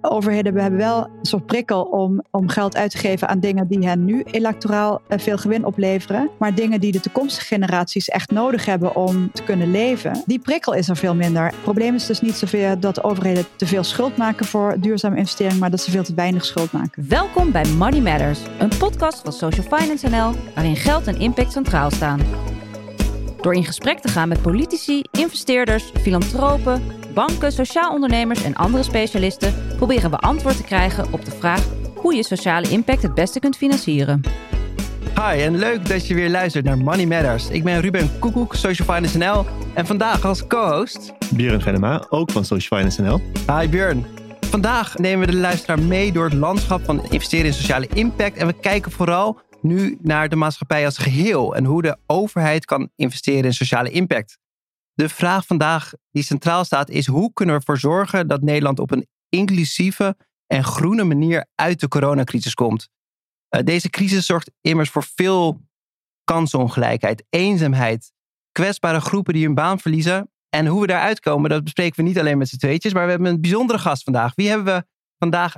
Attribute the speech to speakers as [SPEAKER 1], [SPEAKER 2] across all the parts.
[SPEAKER 1] overheden hebben wel een soort prikkel om, om geld uit te geven aan dingen die hen nu electoraal eh, veel gewin opleveren. Maar dingen die de toekomstige generaties echt nodig hebben om te kunnen leven, die prikkel is er veel minder. Het probleem is dus niet zoveel dat overheden te veel schuld maken voor duurzame investeringen, maar dat ze veel te weinig schuld maken.
[SPEAKER 2] Welkom bij Money Matters, een podcast van Social Finance NL, waarin geld en impact centraal staan. Door in gesprek te gaan met politici, investeerders, filantropen, banken, sociaal ondernemers en andere specialisten proberen we antwoord te krijgen op de vraag hoe je sociale impact het beste kunt financieren.
[SPEAKER 3] Hi en leuk dat je weer luistert naar Money Matters. Ik ben Ruben Koekoek, Social Finance NL en vandaag als co-host...
[SPEAKER 4] Björn Venema, ook van Social Finance NL.
[SPEAKER 3] Hi Björn. Vandaag nemen we de luisteraar mee door het landschap van investeren in sociale impact en we kijken vooral nu naar de maatschappij als geheel en hoe de overheid kan investeren in sociale impact. De vraag vandaag die centraal staat is hoe kunnen we ervoor zorgen dat Nederland op een inclusieve en groene manier uit de coronacrisis komt. Uh, deze crisis zorgt immers voor veel kansenongelijkheid, eenzaamheid, kwetsbare groepen die hun baan verliezen. En hoe we daaruit komen, dat bespreken we niet alleen met z'n tweetjes, maar we hebben een bijzondere gast vandaag. Wie hebben we vandaag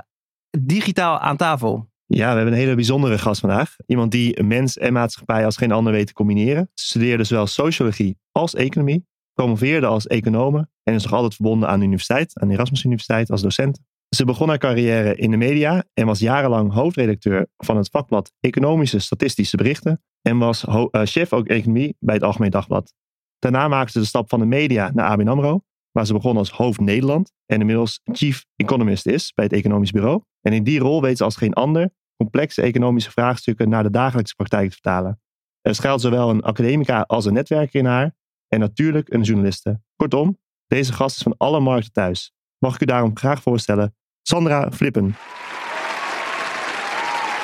[SPEAKER 3] digitaal aan tafel?
[SPEAKER 4] Ja, we hebben een hele bijzondere gast vandaag. Iemand die mens en maatschappij als geen ander weet te combineren. Studeerde zowel sociologie als economie promoveerde als econome en is nog altijd verbonden aan de universiteit, aan de Erasmus Universiteit als docent. Ze begon haar carrière in de media en was jarenlang hoofdredacteur van het vakblad Economische Statistische Berichten en was uh, chef ook economie bij het Algemeen Dagblad. Daarna maakte ze de stap van de media naar ABN AMRO, waar ze begon als hoofd Nederland en inmiddels chief economist is bij het Economisch Bureau. En in die rol weet ze als geen ander complexe economische vraagstukken naar de dagelijkse praktijk te vertalen. Er schuilt zowel een academica als een netwerker in haar en natuurlijk een journaliste. Kortom, deze gast is van alle markten thuis. Mag ik u daarom graag voorstellen, Sandra Flippen.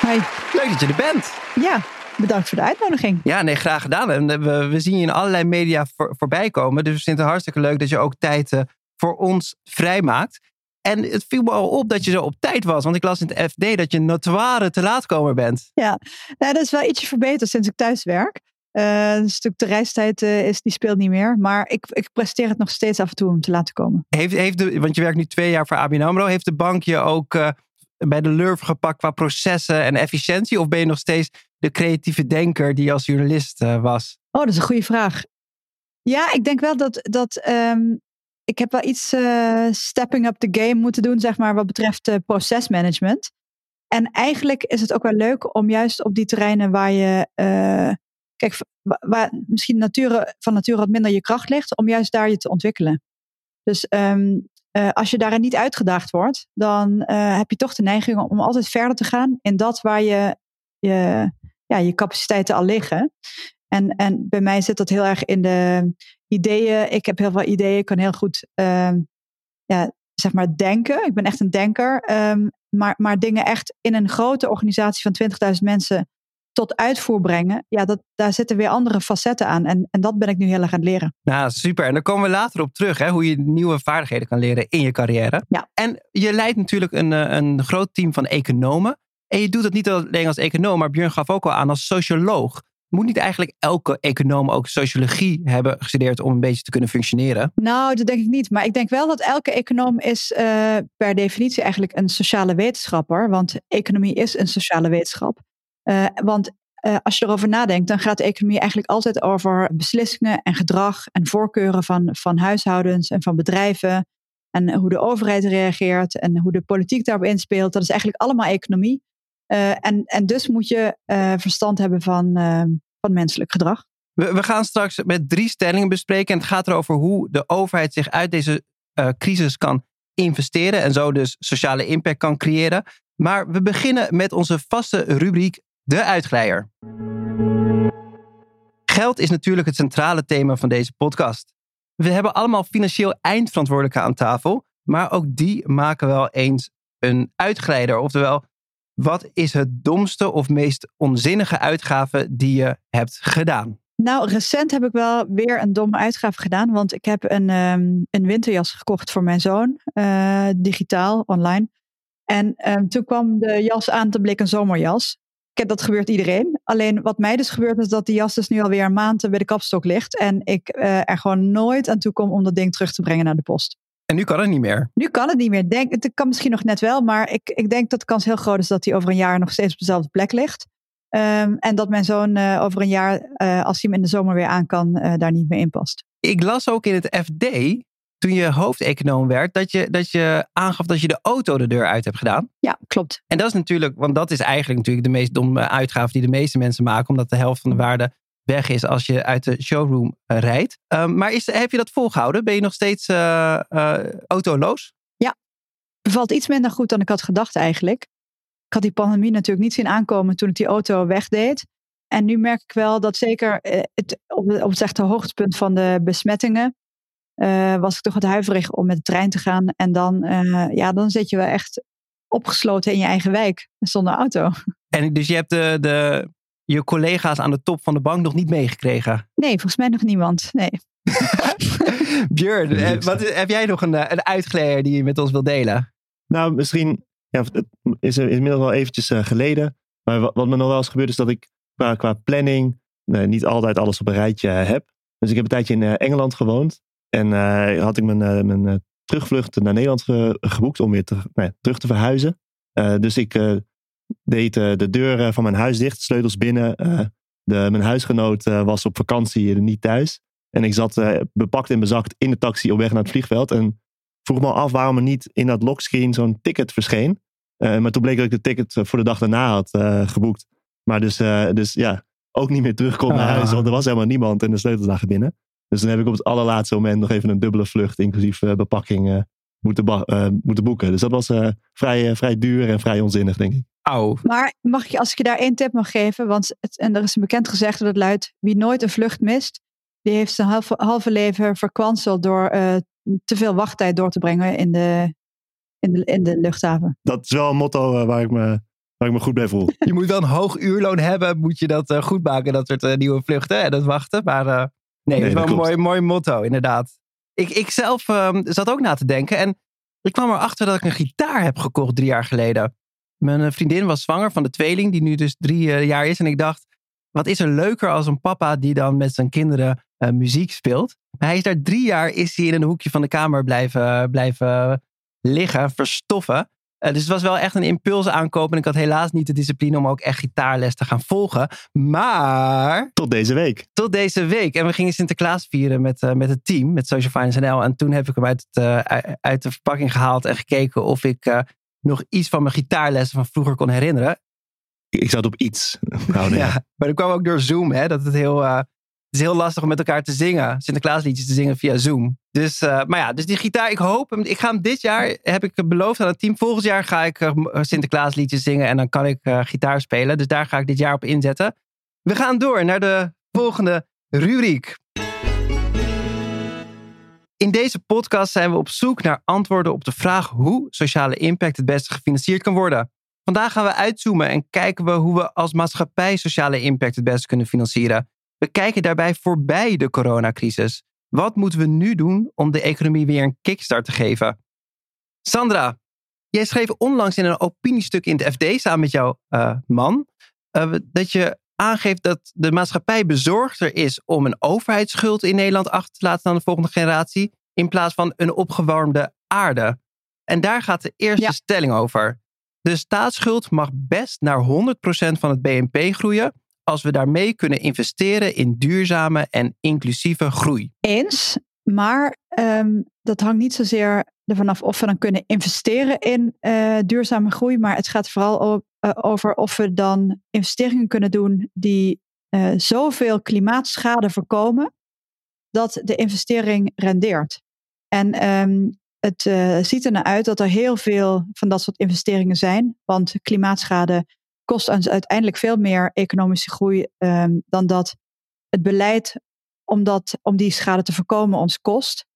[SPEAKER 1] Hi.
[SPEAKER 3] Leuk dat je er bent.
[SPEAKER 1] Ja, bedankt voor de uitnodiging.
[SPEAKER 3] Ja, nee, graag gedaan. En eh, we, we zien je in allerlei media voor, voorbij komen. Dus we vinden het hartstikke leuk dat je ook tijd uh, voor ons vrijmaakt. En het viel me al op dat je zo op tijd was. Want ik las in het FD dat je notoire te laatkomer bent.
[SPEAKER 1] Ja, nou, dat is wel ietsje verbeterd sinds ik thuis werk. Uh, een stuk de reistijd uh, is, die speelt niet meer. Maar ik, ik presteer het nog steeds af en toe om te laten komen.
[SPEAKER 3] Heeft, heeft de, want je werkt nu twee jaar voor ABN AMRO. Heeft de bank je ook uh, bij de lurven gepakt qua processen en efficiëntie? Of ben je nog steeds de creatieve denker die als journalist was?
[SPEAKER 1] Oh, dat is een goede vraag. Ja, ik denk wel dat, dat um, ik heb wel iets stepping up the game moeten doen, zeg maar, wat betreft procesmanagement. En eigenlijk is het ook wel leuk om juist op die terreinen waar je Kijk, waar misschien nature, van nature wat minder je kracht ligt, om juist daar je te ontwikkelen. Dus um, uh, als je daarin niet uitgedaagd wordt, dan uh, heb je toch de neiging om altijd verder te gaan in dat waar je je, ja, je capaciteiten al liggen. En, en bij mij zit dat heel erg in de ideeën. Ik heb heel veel ideeën, ik kan heel goed uh, ja, zeg maar denken. Ik ben echt een denker. Um, maar, maar dingen echt in een grote organisatie van 20.000 mensen tot uitvoer brengen, ja, dat, daar zitten weer andere facetten aan. En, en dat ben ik nu heel erg aan het leren.
[SPEAKER 3] Nou, super. En daar komen we later op terug, hè, hoe je nieuwe vaardigheden kan leren in je carrière.
[SPEAKER 1] Ja.
[SPEAKER 3] En je leidt natuurlijk een, eh, een groot team van economen. En je doet dat niet alleen als econoom, maar Björn gaf ook al aan als socioloog. Moet niet eigenlijk elke econoom ook sociologie hebben gestudeerd om een beetje te kunnen functioneren?
[SPEAKER 1] Nou, dat denk ik niet. Maar ik denk wel dat elke econoom is uh, per definitie eigenlijk een sociale wetenschapper. Want economie is een sociale wetenschap. Uh, want uh, als je erover nadenkt, dan gaat de economie eigenlijk altijd over beslissingen en gedrag en voorkeuren van, van huishoudens en van bedrijven. En hoe de overheid reageert en hoe de politiek daarop inspeelt. Dat is eigenlijk allemaal economie. Uh, en, en dus moet je verstand hebben van, van menselijk gedrag.
[SPEAKER 3] We, we, gaan straks met drie stellingen bespreken. En het gaat erover hoe de overheid zich uit deze crisis kan investeren. En zo dus sociale impact kan creëren. Maar we beginnen met onze vaste rubriek de uitglijder. Geld is natuurlijk het centrale thema van deze podcast. We hebben allemaal financieel eindverantwoordelijken aan tafel, maar ook die maken wel eens een uitglijder. Oftewel, wat is het domste of meest onzinnige uitgave die je hebt gedaan?
[SPEAKER 1] Nou, recent heb ik wel weer een domme uitgave gedaan. Want ik heb een, um, een winterjas gekocht voor mijn zoon. Uh, digitaal, online. En um, toen kwam de jas aan te blik een zomerjas dat gebeurt iedereen. Alleen wat mij dus gebeurt is dat die jas dus nu alweer een maand bij de kapstok ligt. En ik uh, er gewoon nooit aan toe kom om dat ding terug te brengen naar de post.
[SPEAKER 3] En nu kan het niet meer.
[SPEAKER 1] Nu kan het niet meer. Denk, het kan misschien nog net wel, maar ik, ik denk dat de kans heel groot is dat hij over een jaar nog steeds op dezelfde plek ligt. Ehm, en dat mijn zoon uh, over een jaar, uh, als hij hem in de zomer weer aan kan, daar niet meer in past.
[SPEAKER 3] Ik las ook in het FD, toen je hoofdeconoom werd, dat je, dat je aangaf dat je de auto de deur uit hebt gedaan.
[SPEAKER 1] Ja, klopt.
[SPEAKER 3] En dat is natuurlijk, want dat is eigenlijk natuurlijk de meest domme uitgave die de meeste mensen maken, omdat de helft van de waarde weg is als je uit de showroom rijdt. Um, maar is, heb je dat volgehouden? Ben je nog steeds autoloos?
[SPEAKER 1] Ja, bevalt iets minder goed dan ik had gedacht eigenlijk ik had die pandemie natuurlijk niet zien aankomen toen ik die auto wegdeed. En nu merk ik wel dat zeker eh, het, op, op het echte hoogtepunt van de besmettingen uh, was ik toch wat huiverig om met de trein te gaan. En dan, uh, ja, dan zit je wel echt opgesloten in je eigen wijk zonder auto.
[SPEAKER 3] En dus je hebt de, de, je collega's aan de top van de bank nog niet meegekregen?
[SPEAKER 1] Nee, volgens mij nog niemand. Nee.
[SPEAKER 3] Björn, wat, heb jij nog een, een uitgeleer die je met ons wilt delen?
[SPEAKER 4] Nou, misschien ja, het is, inmiddels wel eventjes uh, geleden. Maar wat, wat, me nog wel eens gebeurd is dat ik qua, qua planning nee, niet altijd alles op een rijtje heb. Dus ik heb een tijdje in uh, Engeland gewoond. En uh, had ik mijn, mijn terugvlucht naar Nederland ge, geboekt om weer te, nee, terug te verhuizen. dus ik deed de deur van mijn huis dicht, sleutels binnen. De, mijn huisgenoot was op vakantie niet thuis. En ik zat bepakt en bezakt in de taxi op weg naar het vliegveld. En vroeg me af waarom er niet in dat lockscreen zo'n ticket verscheen. Maar toen bleek dat ik de ticket eh, voor de dag daarna had geboekt. Maar dus, dus ja, ook niet meer terug kon naar huis. Want er was helemaal niemand en de sleutels lagen binnen. Dus dan heb ik op het allerlaatste moment nog even een dubbele vlucht, inclusief bepakking, moeten, moeten boeken. Dus dat was vrij, vrij duur en vrij onzinnig, denk ik.
[SPEAKER 3] Au.
[SPEAKER 1] Maar mag je, als ik je daar één tip mag geven, want het, en er is een bekend gezegde dat luidt: wie nooit een vlucht mist, die heeft zijn halve, halve leven verkwanseld door te veel wachttijd door te brengen in de, in de, in de luchthaven.
[SPEAKER 4] Dat is wel een motto uh, waar, ik me, waar ik me goed bij voel.
[SPEAKER 3] Je moet wel een hoog uurloon hebben, moet je dat uh, goed maken, dat soort uh, nieuwe vluchten en dat wachten. Maar nee, nee, dat is wel een mooi, mooi motto, inderdaad. Ik, ik zelf um, zat ook na te denken en ik kwam erachter dat ik een gitaar heb gekocht drie jaar geleden. Mijn vriendin was zwanger van de tweeling, die nu dus drie jaar is. En ik dacht, wat is er leuker als een papa die dan met zijn kinderen muziek speelt. Hij is daar drie jaar is hij in een hoekje van de kamer blijven, blijven liggen, verstoffen. Uh, dus het was wel echt een impuls aankopen. En ik had helaas niet de discipline om ook echt gitaarles te gaan volgen. Maar.
[SPEAKER 4] Tot deze week.
[SPEAKER 3] Tot deze week. En we gingen Sinterklaas vieren met, uh, met het team, met Social Finance NL. En toen heb ik hem uit, het, uh, uit de verpakking gehaald en gekeken of ik nog iets van mijn gitaarlessen van vroeger kon herinneren.
[SPEAKER 4] Ik zat op iets. Nou, nee.
[SPEAKER 3] ja, maar dat kwam ook door Zoom, hè, dat het heel is heel lastig om met elkaar te zingen. Sinterklaasliedjes te zingen via Zoom. Dus, uh, maar ja, dus die gitaar, ik hoop hem. Ik ga hem dit jaar, heb ik beloofd aan het team. Volgend jaar ga ik uh, Sinterklaasliedjes zingen en dan kan ik gitaar spelen. Dus daar ga ik dit jaar op inzetten. We gaan door naar de volgende rubriek. In deze podcast zijn we op zoek naar antwoorden op de vraag hoe sociale impact het beste gefinancierd kan worden. Vandaag gaan we uitzoomen en kijken we hoe we als maatschappij sociale impact het beste kunnen financieren. We kijken daarbij voorbij de coronacrisis. Wat moeten we nu doen om de economie weer een kickstart te geven? Sandra, jij schreef onlangs in een opiniestuk in het FD samen met jouw uh, man uh, dat je aangeeft dat de maatschappij bezorgder is om een overheidsschuld in Nederland achter te laten aan de volgende generatie in plaats van een opgewarmde aarde. En daar gaat de eerste ja. stelling over. De staatsschuld mag best naar 100% van het BNP groeien, als we daarmee kunnen investeren in duurzame en inclusieve groei.
[SPEAKER 1] Eens, maar um, dat hangt niet zozeer ervan af of we dan kunnen investeren in uh, duurzame groei, maar het gaat vooral uh, over of we dan investeringen kunnen doen die uh, zoveel klimaatschade voorkomen dat de investering rendeert. En um, het ziet er naar uit dat er heel veel van dat soort investeringen zijn, want klimaatschade kost ons uiteindelijk veel meer economische groei um, dan dat het beleid om, dat, om die schade te voorkomen ons kost.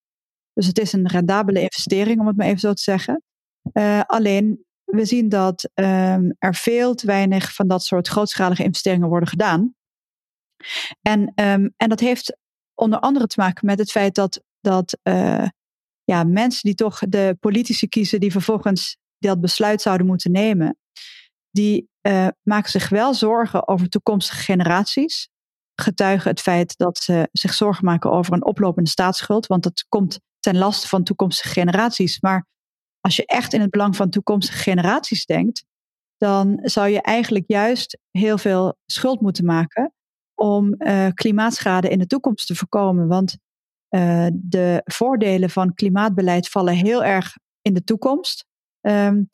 [SPEAKER 1] Dus het is een rendabele investering, om het maar even zo te zeggen. Uh, alleen, we zien dat um, er veel te weinig van dat soort grootschalige investeringen worden gedaan. En, um, en dat heeft onder andere te maken met het feit dat, dat uh, ja, mensen die toch de politici kiezen die vervolgens dat besluit zouden moeten nemen, die uh, maken zich wel zorgen over toekomstige generaties. Getuigen het feit dat ze zich zorgen maken over een oplopende staatsschuld. Want dat komt ten laste van toekomstige generaties. Maar als je echt in het belang van toekomstige generaties denkt, dan zou je eigenlijk juist heel veel schuld moeten maken om uh, klimaatschade in de toekomst te voorkomen. Want uh, de voordelen van klimaatbeleid vallen heel erg in de toekomst. Um,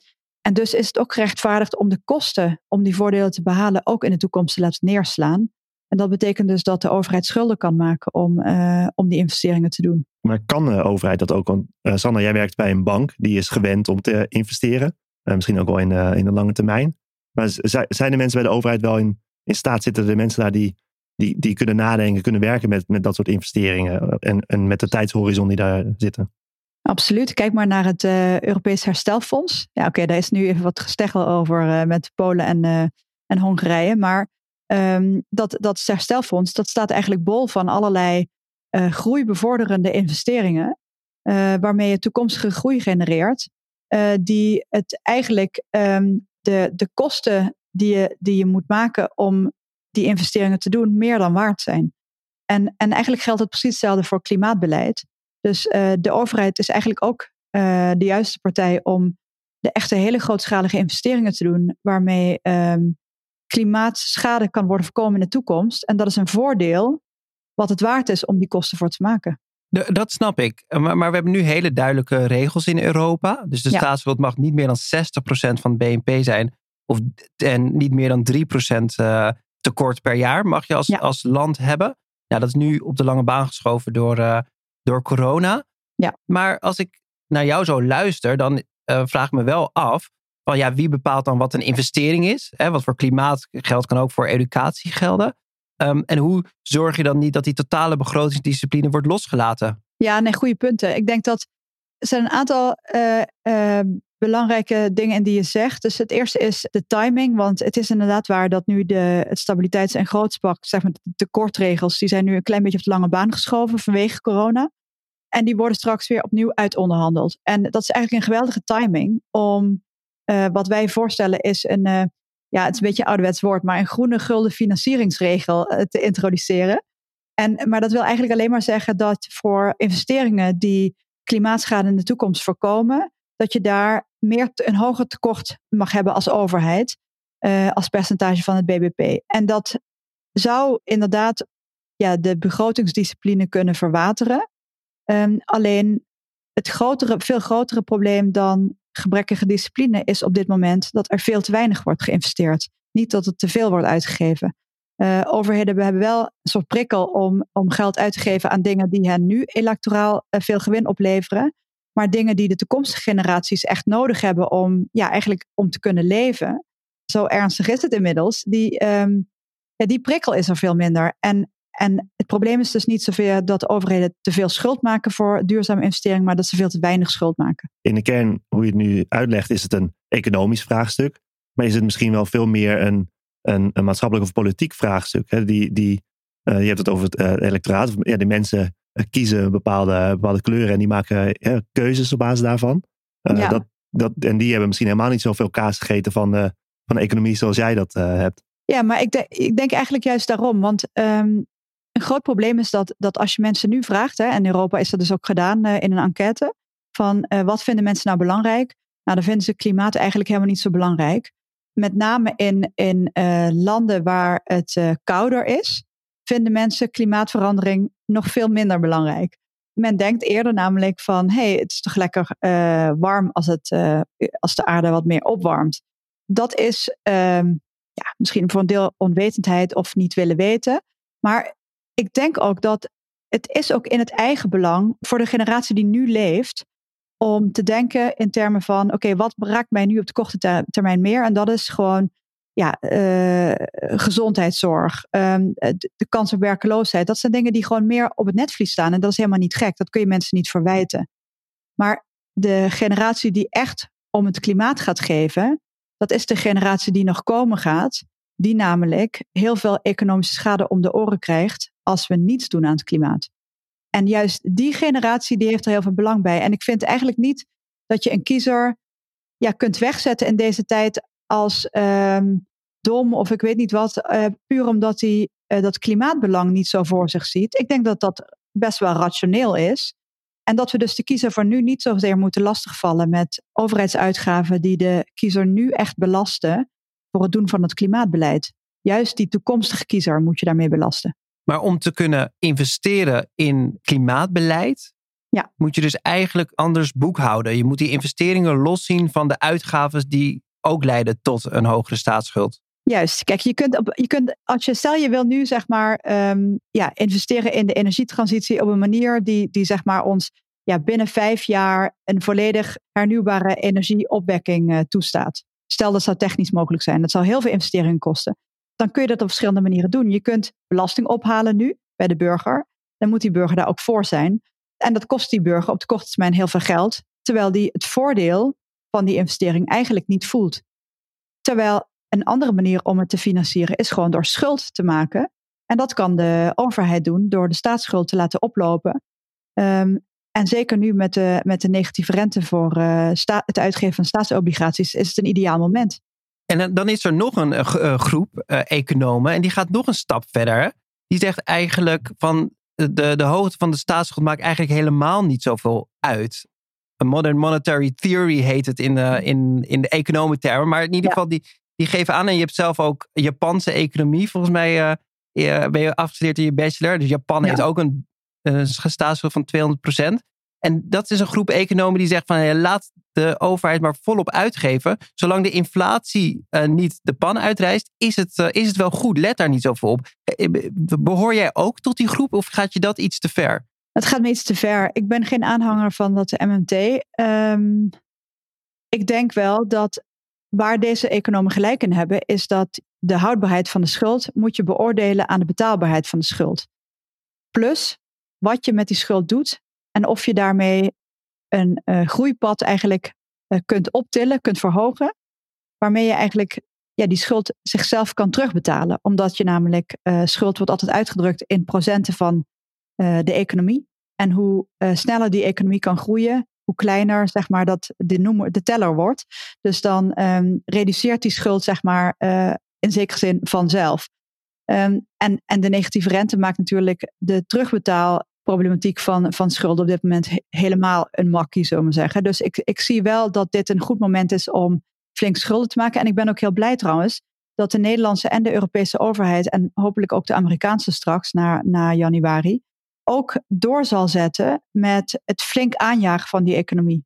[SPEAKER 1] en dus is het ook gerechtvaardigd om de kosten om die voordelen te behalen ook in de toekomst te laten neerslaan. En dat betekent dus dat de overheid schulden kan maken om, uh, om die investeringen te doen.
[SPEAKER 4] Maar kan de overheid dat ook? Want uh, Sanne, jij werkt bij een bank die is gewend om te investeren. Uh, misschien ook wel in, in de lange termijn. Maar zijn de mensen bij de overheid wel in, in staat? Zitten er mensen daar die, die, die kunnen nadenken, kunnen werken met, met dat soort investeringen? En, en met de tijdshorizon die daar zitten?
[SPEAKER 1] Absoluut. Kijk maar naar het uh, Europees Herstelfonds. Ja, oké, daar is nu even wat gesteggel over uh, met Polen en, uh, en Hongarije. Maar um, dat, dat herstelfonds, dat staat eigenlijk bol van allerlei groeibevorderende investeringen. waarmee je toekomstige groei genereert. die het eigenlijk um, de, de kosten die je, die je moet maken om die investeringen te doen, meer dan waard zijn. En, en eigenlijk geldt het precies hetzelfde voor klimaatbeleid. Dus uh, de overheid is eigenlijk ook uh, de juiste partij om de echte hele grootschalige investeringen te doen, waarmee um, klimaatschade kan worden voorkomen in de toekomst. En dat is een voordeel wat het waard is om die kosten voor te maken.
[SPEAKER 3] De, dat snap ik. Maar, maar, we hebben nu hele duidelijke regels in Europa. Dus de ja. staatsschuld mag niet meer dan 60% van het BNP zijn. Of, en niet meer dan 3% uh, tekort per jaar mag je als, ja. als land hebben. Ja, dat is nu op de lange baan geschoven door, uh, door corona.
[SPEAKER 1] Ja.
[SPEAKER 3] Maar als ik naar jou zo luister, dan uh, vraag ik me wel af: van ja, wie bepaalt dan wat een investering is? Hè? Wat voor klimaatgeld kan ook voor educatie gelden. Um, en hoe zorg je dan niet dat die totale begrotingsdiscipline wordt losgelaten?
[SPEAKER 1] Ja, nee, goede punten. Ik denk dat er zijn een aantal uh, uh, belangrijke dingen in die je zegt. Dus het eerste is de timing. Want het is inderdaad waar dat nu de, het stabiliteits- en grootspak, zeg maar de tekortregels, die zijn nu een klein beetje op de lange baan geschoven vanwege corona. En die worden straks weer opnieuw uitonderhandeld. En dat is eigenlijk een geweldige timing om uh, wat wij voorstellen is een, uh, ja, het is een beetje een ouderwets woord, maar een groene gulden financieringsregel uh, te introduceren. En, maar dat wil eigenlijk alleen maar zeggen dat voor investeringen die klimaatschade in de toekomst voorkomen, dat je daar meer een hoger tekort mag hebben als overheid, uh, als percentage van het BBP. En dat zou inderdaad ja, de begrotingsdiscipline kunnen verwateren. Um, alleen het grotere, veel grotere probleem dan gebrekkige discipline is op dit moment dat er veel te weinig wordt geïnvesteerd. Niet dat het te veel wordt uitgegeven. Uh, overheden hebben wel een soort prikkel om, om geld uit te geven aan dingen die hen nu electoraal uh, veel gewin opleveren. Maar dingen die de toekomstige generaties echt nodig hebben om, ja, eigenlijk om te kunnen leven. Zo ernstig is het inmiddels. Die, um, ja, die prikkel is er veel minder. En, en het probleem is dus niet zoveel dat de overheden te veel schuld maken voor duurzame investeringen, maar dat ze veel te weinig schuld maken.
[SPEAKER 4] In de kern, hoe je het nu uitlegt, is het een economisch vraagstuk. Maar is het misschien wel veel meer een, een, een maatschappelijk of politiek vraagstuk? Hè? Die, die, uh, je hebt het over het uh, electoraat. Ja, die mensen kiezen bepaalde, bepaalde kleuren en die maken ja, keuzes op basis daarvan. Uh, ja. dat, dat, en die hebben misschien helemaal niet zoveel kaas gegeten van de, van de economie zoals jij dat uh, hebt.
[SPEAKER 1] Ja, maar ik, de, ik denk eigenlijk juist daarom. Want um, een groot probleem is dat, dat als je mensen nu vraagt, hè, en in Europa is dat dus ook gedaan uh, in een enquête, van wat vinden mensen nou belangrijk? Nou, dan vinden ze klimaat eigenlijk helemaal niet zo belangrijk. Met name in, in landen waar het kouder is, vinden mensen klimaatverandering nog veel minder belangrijk. Men denkt eerder namelijk van, hé, hey, het is toch lekker uh, warm als, het, uh, als de aarde wat meer opwarmt. Dat is um, ja, misschien voor een deel onwetendheid of niet willen weten. Maar ik denk ook dat het is ook in het eigen belang voor de generatie die nu leeft, om te denken in termen van, oké, wat raakt mij nu op de korte termijn meer? En dat is gewoon ja, uh, gezondheidszorg, de, de, kans op werkeloosheid. Dat zijn dingen die gewoon meer op het netvlies staan. En dat is helemaal niet gek. Dat kun je mensen niet verwijten. Maar de generatie die echt om het klimaat gaat geven, dat is de generatie die nog komen gaat. Die namelijk heel veel economische schade om de oren krijgt als we niets doen aan het klimaat. En juist die generatie die heeft er heel veel belang bij. En ik vind eigenlijk niet dat je een kiezer ja, kunt wegzetten in deze tijd als um, dom of ik weet niet wat, uh, puur omdat hij uh, dat klimaatbelang niet zo voor zich ziet. Ik denk dat dat best wel rationeel is. En dat we dus de kiezer voor nu niet zozeer moeten lastigvallen met overheidsuitgaven die de kiezer nu echt belasten voor het doen van het klimaatbeleid. Juist die toekomstige kiezer moet je daarmee belasten.
[SPEAKER 3] Maar om te kunnen investeren in klimaatbeleid,
[SPEAKER 1] ja.
[SPEAKER 3] moet je dus eigenlijk anders boekhouden. Je moet die investeringen loszien van de uitgaven die ook leiden tot een hogere staatsschuld.
[SPEAKER 1] Juist. Kijk, je kunt, je kunt als je stel je wil nu zeg maar um, ja, investeren in de energietransitie op een manier die, die zeg maar ons ja, binnen vijf jaar een volledig hernieuwbare energieopwekking uh, toestaat. Stel dat zou technisch mogelijk zijn. Dat zou heel veel investeringen kosten. Dan kun je dat op verschillende manieren doen. Je kunt belasting ophalen nu bij de burger. Dan moet die burger daar ook voor zijn. En dat kost die burger op de korte termijn heel veel geld. Terwijl die het voordeel van die investering eigenlijk niet voelt. Terwijl een andere manier om het te financieren is gewoon door schuld te maken. En dat kan de overheid doen door de staatsschuld te laten oplopen. Um, en zeker nu met de, met de negatieve rente voor uh, het uitgeven van staatsobligaties is het een ideaal moment.
[SPEAKER 3] En dan is er nog een uh, groep economen en die gaat nog een stap verder. Die zegt eigenlijk van de, de hoogte van de staatsschuld maakt eigenlijk helemaal niet zoveel uit. Modern monetary theory heet het in de, in, in de economentermen. Maar in ieder geval, die, die geven aan. En je hebt zelf ook Japanse economie. Volgens mij uh, ben je afgestudeerd in je bachelor. Dus Japan ja. heeft ook een, een staatsschuld van 200% En dat is een groep economen die zegt van hey, laat de overheid maar volop uitgeven. Zolang de inflatie uh, niet de pan uitreist, is het, uh, is het wel goed. Let daar niet zoveel op. Behoor jij ook tot die groep of gaat je dat iets te ver?
[SPEAKER 1] Het gaat me iets te ver. Ik ben geen aanhanger van dat MMT. Ehm, ik denk wel dat waar deze economen gelijk in hebben, is dat de houdbaarheid van de schuld moet je beoordelen aan de betaalbaarheid van de schuld. Plus wat je met die schuld doet en of je daarmee een uh, groeipad eigenlijk uh, kunt optillen, kunt verhogen, waarmee je eigenlijk ja, die schuld zichzelf kan terugbetalen. Omdat je namelijk uh, schuld wordt altijd uitgedrukt in procenten van de economie. En hoe sneller die economie kan groeien, hoe kleiner zeg maar, dat de, noemer, de teller wordt. Dus dan um, reduceert die schuld zeg maar, uh, in zekere zin vanzelf. Um, en, en de negatieve rente maakt natuurlijk de terugbetaalproblematiek van, van schulden op dit moment helemaal een makkie, zullen we zeggen. Dus ik, ik zie wel dat dit een goed moment is om flink schulden te maken. En ik ben ook heel blij trouwens dat de Nederlandse en de Europese overheid en hopelijk ook de Amerikaanse straks na, na januari ook door zal zetten met het flink aanjagen van die economie.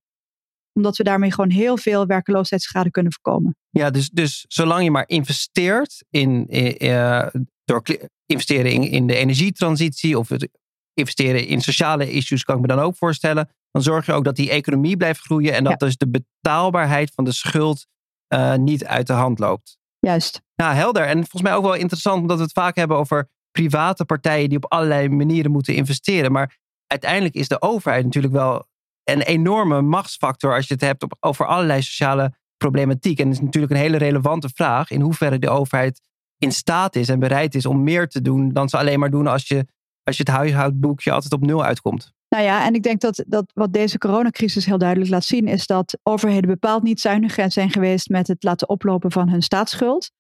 [SPEAKER 1] Omdat we daarmee gewoon heel veel werkeloosheidsschade kunnen voorkomen.
[SPEAKER 3] Ja, dus, dus zolang je maar investeert in, uh, door investeren in, in de energietransitie of het investeren in sociale issues, kan ik me dan ook voorstellen. Dan zorg je ook dat die economie blijft groeien en dat ja. dus de betaalbaarheid van de schuld uh, niet uit de hand loopt.
[SPEAKER 1] Juist.
[SPEAKER 3] Nou, helder. En volgens mij ook wel interessant, omdat we het vaak hebben over private partijen die op allerlei manieren moeten investeren. Maar uiteindelijk is de overheid natuurlijk wel een enorme machtsfactor als je het hebt op, over allerlei sociale problematiek. En het is natuurlijk een hele relevante vraag in hoeverre de overheid in staat is en bereid is om meer te doen dan ze alleen maar doen als je, als je het huishoudboekje altijd op nul uitkomt.
[SPEAKER 1] Nou ja, en ik denk dat, dat wat deze coronacrisis heel duidelijk laat zien, is dat overheden bepaald niet zuinig zijn geweest met het laten oplopen van hun staatsschuld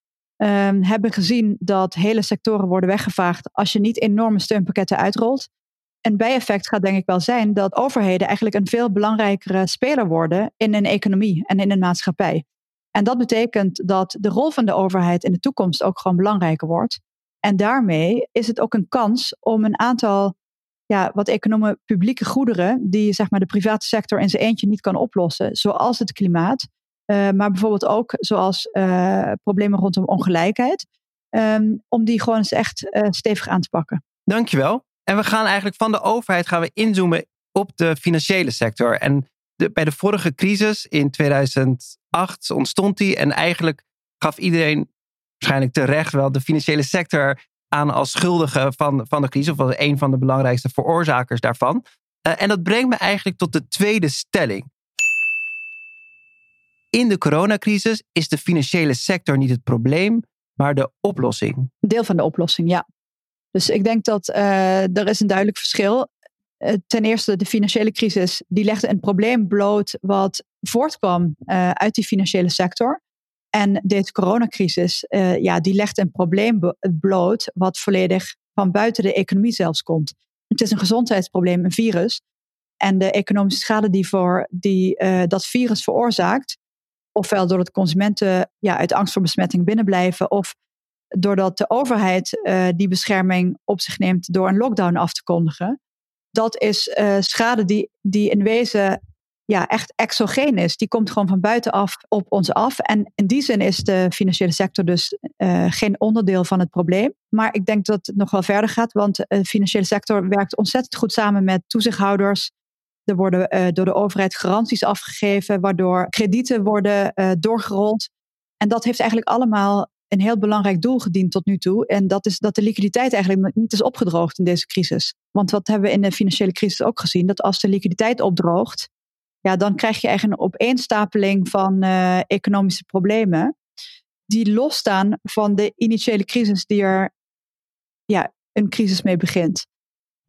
[SPEAKER 1] um, hebben gezien dat hele sectoren worden weggevaagd als je niet enorme steunpakketten uitrolt. Een bijeffect gaat denk ik wel zijn dat overheden eigenlijk een veel belangrijkere speler worden in een economie en in een maatschappij. En dat betekent dat de rol van de overheid in de toekomst ook gewoon belangrijker wordt. En daarmee is het ook een kans om een aantal, ja, wat economen publieke goederen, die zeg maar de private sector in zijn eentje niet kan oplossen, zoals het klimaat, uh, maar bijvoorbeeld ook zoals uh, problemen rondom ongelijkheid. Um, om die gewoon eens echt uh, stevig aan te pakken.
[SPEAKER 3] Dankjewel. En we gaan eigenlijk van de overheid gaan we inzoomen op de financiële sector. En bij de vorige crisis in 2008 ontstond die. En eigenlijk gaf iedereen waarschijnlijk terecht wel de financiële sector aan als schuldige van, van de crisis. Of als een van de belangrijkste veroorzakers daarvan. en dat brengt me eigenlijk tot de tweede stelling. In de coronacrisis is de financiële sector niet het probleem, maar de oplossing.
[SPEAKER 1] Deel van de oplossing, ja. Dus ik denk dat uh, er is een duidelijk verschil. Uh, ten eerste, de financiële crisis die legde een probleem bloot wat voortkwam uh, uit die financiële sector. En deze coronacrisis, ja, die legt een probleem bloot wat volledig van buiten de economie zelfs komt. Het is een gezondheidsprobleem, een virus. en de economische schade die, voor, die dat virus veroorzaakt, ofwel doordat consumenten ja, uit angst voor besmetting binnenblijven, of doordat de overheid uh, die bescherming op zich neemt door een lockdown af te kondigen, dat is uh, schade die, die in wezen ja, echt exogeen is. Die komt gewoon van buitenaf op ons af. En in die zin is de financiële sector dus uh, geen onderdeel van het probleem. Maar ik denk dat het nog wel verder gaat, want de financiële sector werkt ontzettend goed samen met toezichthouders. Er worden uh, door de overheid garanties afgegeven, waardoor kredieten worden uh, doorgerold. En dat heeft eigenlijk allemaal een heel belangrijk doel gediend tot nu toe. En dat is dat de liquiditeit eigenlijk niet is opgedroogd in deze crisis. Want wat hebben we in de financiële crisis ook gezien? Dat als de liquiditeit opdroogt, ja, dan krijg je eigenlijk een opeenstapeling van uh, economische problemen. Die losstaan van de initiële crisis die er ja, een crisis mee begint.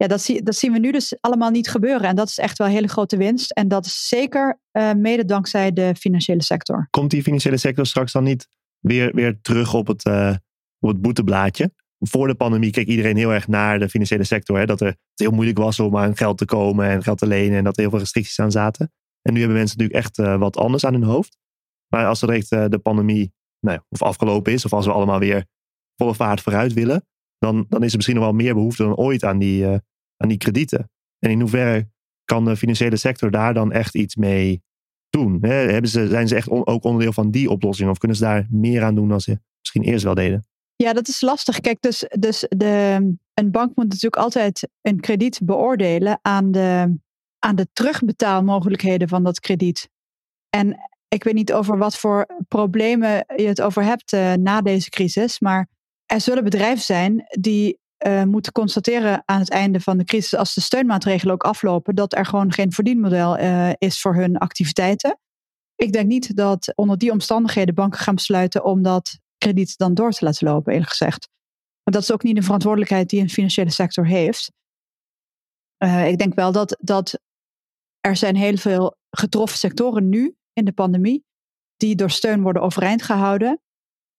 [SPEAKER 1] Ja, dat, zie, dat zien we nu dus allemaal niet gebeuren. En dat is echt wel een hele grote winst. En dat is zeker uh, mede dankzij de financiële sector.
[SPEAKER 4] Komt die financiële sector straks dan niet weer, weer terug op het, uh, op het boeteblaadje? Voor de pandemie keek iedereen heel erg naar de financiële sector. Hè, dat er, het heel moeilijk was om aan geld te komen en geld te lenen. En dat er heel veel restricties aan zaten. En nu hebben mensen natuurlijk echt uh, wat anders aan hun hoofd. Maar als er uh, de pandemie nou of afgelopen is, of als we allemaal weer volle vaart vooruit willen, dan, dan is er misschien nog wel meer behoefte dan ooit aan die, aan die kredieten. En in hoeverre kan de financiële sector daar dan echt iets mee doen? Hebben ze, zijn ze echt ook onderdeel van die oplossing? Of kunnen ze daar meer aan doen dan ze misschien eerst wel deden?
[SPEAKER 1] Ja, dat is lastig. Kijk, dus, dus de, een bank moet natuurlijk altijd een krediet beoordelen aan de aan de terugbetaalmogelijkheden van dat krediet. En ik weet niet over wat voor problemen je het over hebt uh, na deze crisis, maar er zullen bedrijven zijn die uh, moeten constateren aan het einde van de crisis, als de steunmaatregelen ook aflopen, dat er gewoon geen verdienmodel uh, is voor hun activiteiten. Ik denk niet dat onder die omstandigheden banken gaan besluiten om dat krediet dan door te laten lopen, eerlijk gezegd. Maar dat is ook niet de verantwoordelijkheid die een financiële sector heeft. Uh, ik denk wel dat, dat er zijn heel veel getroffen sectoren nu in de pandemie die door steun worden overeind gehouden.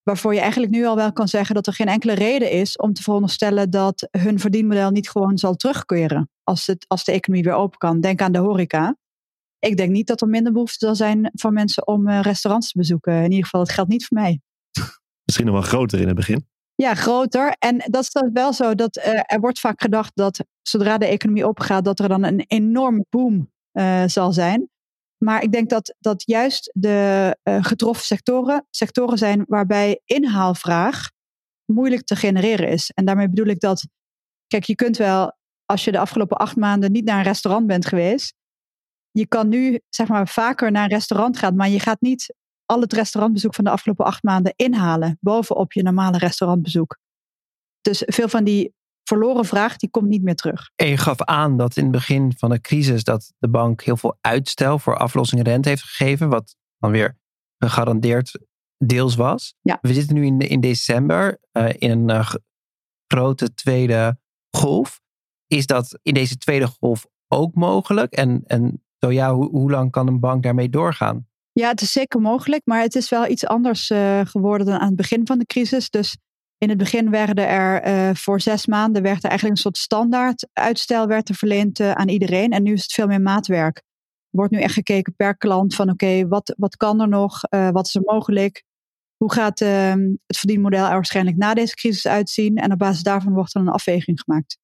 [SPEAKER 1] Waarvoor je eigenlijk nu al wel kan zeggen dat er geen enkele reden is om te veronderstellen dat hun verdienmodel niet gewoon zal terugkeren als, het, als de economie weer open kan. Denk aan de horeca. Ik denk niet dat er minder behoefte zal zijn van mensen om uh, restaurants te bezoeken. In ieder geval, dat geldt niet voor mij.
[SPEAKER 4] Misschien nog wel groter in het begin.
[SPEAKER 1] Ja, groter. En dat is dan wel zo dat uh, er wordt vaak gedacht dat zodra de economie opgaat, dat er dan een enorme boom uh, zal zijn. Maar ik denk dat, dat juist de uh, getroffen sectoren, sectoren zijn waarbij inhaalvraag moeilijk te genereren is. En daarmee bedoel ik dat, kijk, je kunt wel, als je de afgelopen acht maanden niet naar een restaurant bent geweest, je kan nu zeg maar vaker naar een restaurant gaan, maar je gaat niet al het restaurantbezoek van de afgelopen acht maanden inhalen bovenop je normale restaurantbezoek. Dus veel van die verloren vraag, die komt niet meer terug.
[SPEAKER 3] En je gaf aan dat in het begin van de crisis dat de bank heel veel uitstel voor aflossing rente heeft gegeven, wat dan weer gegarandeerd deels was.
[SPEAKER 1] Ja.
[SPEAKER 3] We zitten nu in, in december uh, in een uh, grote tweede golf. Is dat in deze tweede golf ook mogelijk? En, en zo ja, hoe, hoe lang kan een bank daarmee doorgaan?
[SPEAKER 1] Ja, het is zeker mogelijk, maar het is wel iets anders uh, geworden dan aan het begin van de crisis. Dus in het begin werden er uh, voor zes maanden werd er eigenlijk een soort standaard uitstel werd er verleend uh, aan iedereen. En nu is het veel meer maatwerk. Er wordt nu echt gekeken per klant van oké, wat, wat kan er nog? Uh, wat is er mogelijk? Hoe gaat ehm, het verdienmodel er waarschijnlijk na deze crisis uitzien? En op basis daarvan wordt er een afweging gemaakt.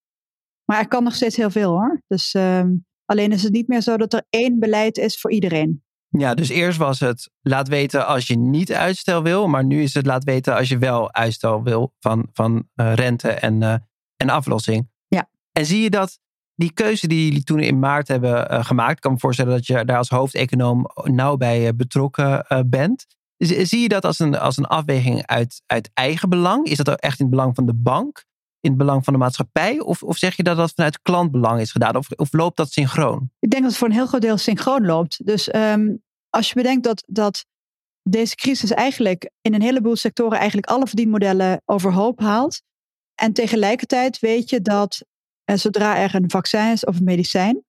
[SPEAKER 1] Maar er kan nog steeds heel veel hoor. Dus ehm, alleen is het niet meer zo dat er één beleid is voor iedereen.
[SPEAKER 3] Ja, dus eerst was het laat weten als je niet uitstel wil. Maar nu is het laat weten als je wel uitstel wil van, van uh, rente en, uh, en aflossing.
[SPEAKER 1] Ja.
[SPEAKER 3] En zie je dat die keuze die jullie toen in maart hebben uh, gemaakt. Ik kan me voorstellen dat je daar als hoofdeconoom nauw bij betrokken bent. Zie je dat als een, als een afweging uit, uit eigen belang? Is dat echt in het belang van de bank? In het belang van de maatschappij? Of, of zeg je dat dat vanuit klantbelang is gedaan? Of, of loopt dat synchroon?
[SPEAKER 1] Ik denk dat het voor een heel groot deel synchroon loopt. Dus um, als je bedenkt dat, dat deze crisis eigenlijk in een heleboel sectoren eigenlijk alle verdienmodellen overhoop haalt. En tegelijkertijd weet je dat eh, zodra er een vaccin is of een medicijn,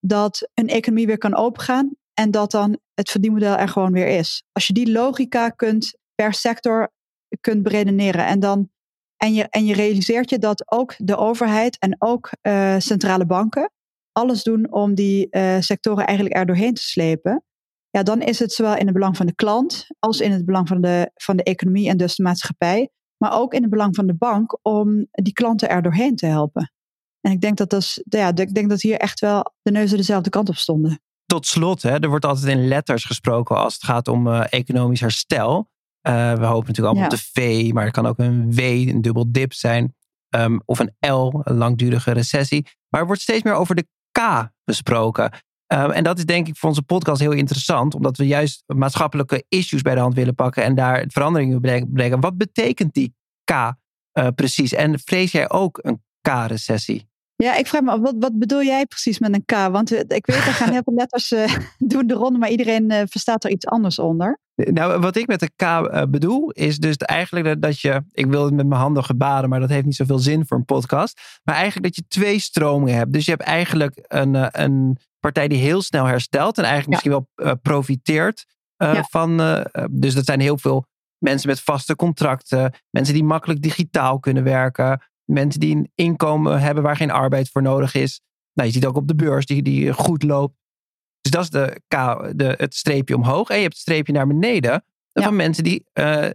[SPEAKER 1] dat een economie weer kan opengaan en dat dan het verdienmodel er gewoon weer is. Als je die logica kunt per sector kunt beredeneren en dan en je, en je realiseert je dat ook de overheid en ook uh, centrale banken alles doen om die sectoren eigenlijk er doorheen te slepen, ja, dan is het zowel in het belang van de klant als in het belang van de, van de economie en dus de maatschappij, maar ook in het belang van de bank om die klanten er doorheen te helpen. En ik denk dat, dat, ja, ik denk dat hier echt wel de neuzen dezelfde kant op stonden.
[SPEAKER 3] Tot slot, hè, er wordt altijd in letters gesproken als het gaat om uh, economisch herstel. Uh, we hopen natuurlijk allemaal op de V, maar het kan ook een W, een dubbel dip zijn. Um, of een L, een langdurige recessie. Maar er wordt steeds meer over de K besproken. Um, en dat is denk ik voor onze podcast heel interessant, omdat we juist maatschappelijke issues bij de hand willen pakken en daar veranderingen brengen. Wat betekent die K uh, precies? En vrees jij ook een K-recessie?
[SPEAKER 1] Ja, ik vraag me af, wat, wat bedoel jij precies met een K? Want ik weet, er gaan heel veel letters uh, doen de ronde, maar iedereen uh, verstaat er iets anders onder.
[SPEAKER 3] Nou, wat ik met de K uh, bedoel, is dus eigenlijk dat je, ik wil het met mijn handen gebaren, maar dat heeft niet zoveel zin voor een podcast. Maar eigenlijk dat je twee stromingen hebt. Dus je hebt eigenlijk een, een partij die heel snel herstelt en eigenlijk misschien wel profiteert ja. van. dus dat zijn heel veel mensen met vaste contracten, mensen die makkelijk digitaal kunnen werken. Mensen die een inkomen hebben waar geen arbeid voor nodig is. Nou, je ziet ook op de beurs die, die goed loopt. Dus dat is de, de, het streepje omhoog. En je hebt het streepje naar beneden. Van mensen die, uh,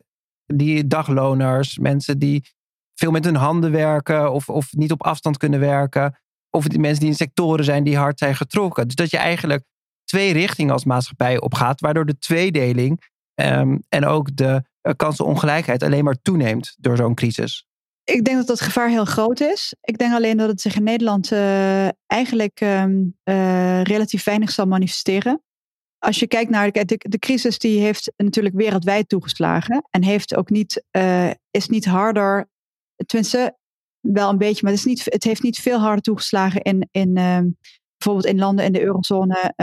[SPEAKER 3] die dagloners, mensen die veel met hun handen werken of, of niet op afstand kunnen werken. Of die mensen die in sectoren zijn die hard zijn getrokken. Dus dat je eigenlijk twee richtingen als maatschappij opgaat, waardoor de tweedeling um, en ook de uh, kansenongelijkheid alleen maar toeneemt door zo'n crisis.
[SPEAKER 1] Ik denk dat dat gevaar heel groot is. Ik denk alleen dat het zich in Nederland uh, eigenlijk um, uh, relatief weinig zal manifesteren. Als je kijkt naar de, de, crisis, die heeft natuurlijk wereldwijd toegeslagen. En heeft ook niet, uh, is niet harder, tenminste wel een beetje, maar het, is niet, het heeft niet veel harder toegeslagen in, in ehm, bijvoorbeeld in landen in de eurozone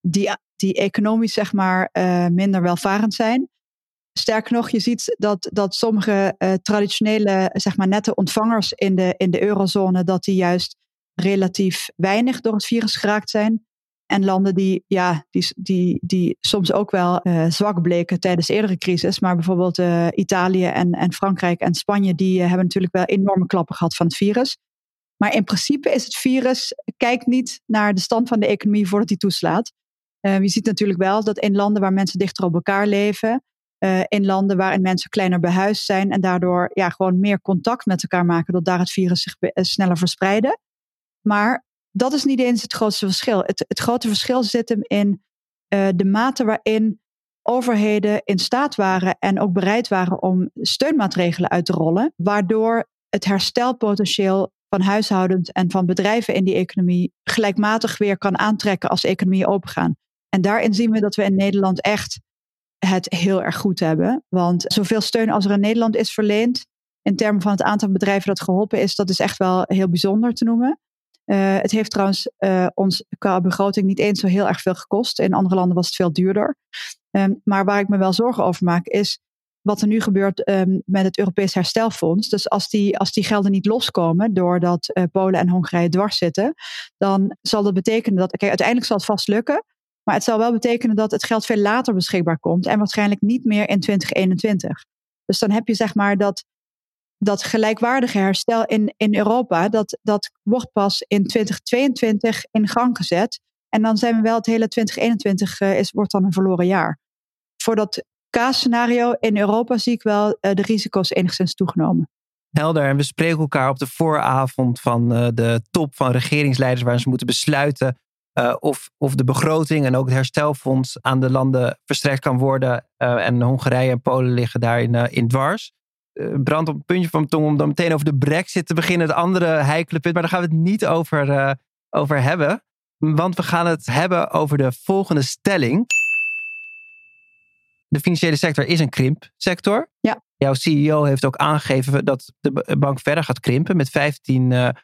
[SPEAKER 1] die, die economisch zeg maar minder welvarend zijn. Sterker nog, je ziet dat, dat sommige uh, traditionele zeg maar, nette ontvangers in de, in de eurozone, dat die juist relatief weinig door het virus geraakt zijn. En landen die, ja, die, die, die soms ook wel uh, zwak bleken tijdens eerdere crisis. Maar bijvoorbeeld uh, Italië en, en Frankrijk en Spanje, die hebben natuurlijk wel enorme klappen gehad van het virus. Maar in principe is het virus, kijk niet naar de stand van de economie voordat die toeslaat. je ziet natuurlijk wel dat in landen waar mensen dichter op elkaar leven, uh, in landen waarin mensen kleiner behuisd zijn en daardoor ja, gewoon meer contact met elkaar maken, dat daar het virus zich uh, sneller verspreiden. Maar dat is niet eens het grootste verschil. Het, het grote verschil zit hem in uh, de mate waarin overheden in staat waren en ook bereid waren om steunmaatregelen uit te rollen, waardoor het herstelpotentieel van huishoudens en van bedrijven in die economie gelijkmatig weer kan aantrekken als economie opengaan. En daarin zien we dat we in Nederland echt het heel erg goed hebben. Want zoveel steun als er in Nederland is verleend, in termen van het aantal bedrijven dat geholpen is, dat is echt wel heel bijzonder te noemen. Uh, het heeft trouwens uh, ons qua begroting niet eens zo heel erg veel gekost. In andere landen was het veel duurder. Um, maar waar ik me wel zorgen over maak, is wat er nu gebeurt um, met het Europees Herstelfonds. Dus als die, als die gelden niet loskomen doordat uh, Polen en Hongarije dwars zitten, dan zal dat betekenen dat. Kijk, uiteindelijk zal het vast lukken. Maar het zal wel betekenen dat het geld veel later beschikbaar komt en waarschijnlijk niet meer in 2021. Dus dan heb je zeg maar dat, dat gelijkwaardige herstel in, in Europa, dat, dat wordt pas in 2022 in gang gezet. En dan zijn we wel het hele 2021 uh, eh, is, wordt dan een verloren jaar. Voor dat K-scenario in Europa zie ik wel uh, de risico's enigszins toegenomen.
[SPEAKER 3] Helder. En we spreken elkaar op de vooravond van uh, de top van regeringsleiders, waar ze moeten besluiten uh, of, of de begroting en ook het herstelfonds aan de landen verstrekt kan worden. Uh, en Hongarije en Polen liggen daarin uh, in dwars. brand op een puntje van mijn tong om dan meteen over de brexit te beginnen. Het andere heikele punt. Maar daar gaan we het niet over, over hebben. Want we gaan het hebben over de volgende stelling. De financiële sector is een krimpsector.
[SPEAKER 1] Ja.
[SPEAKER 3] Jouw CEO heeft ook aangegeven dat de bank verder gaat krimpen met 15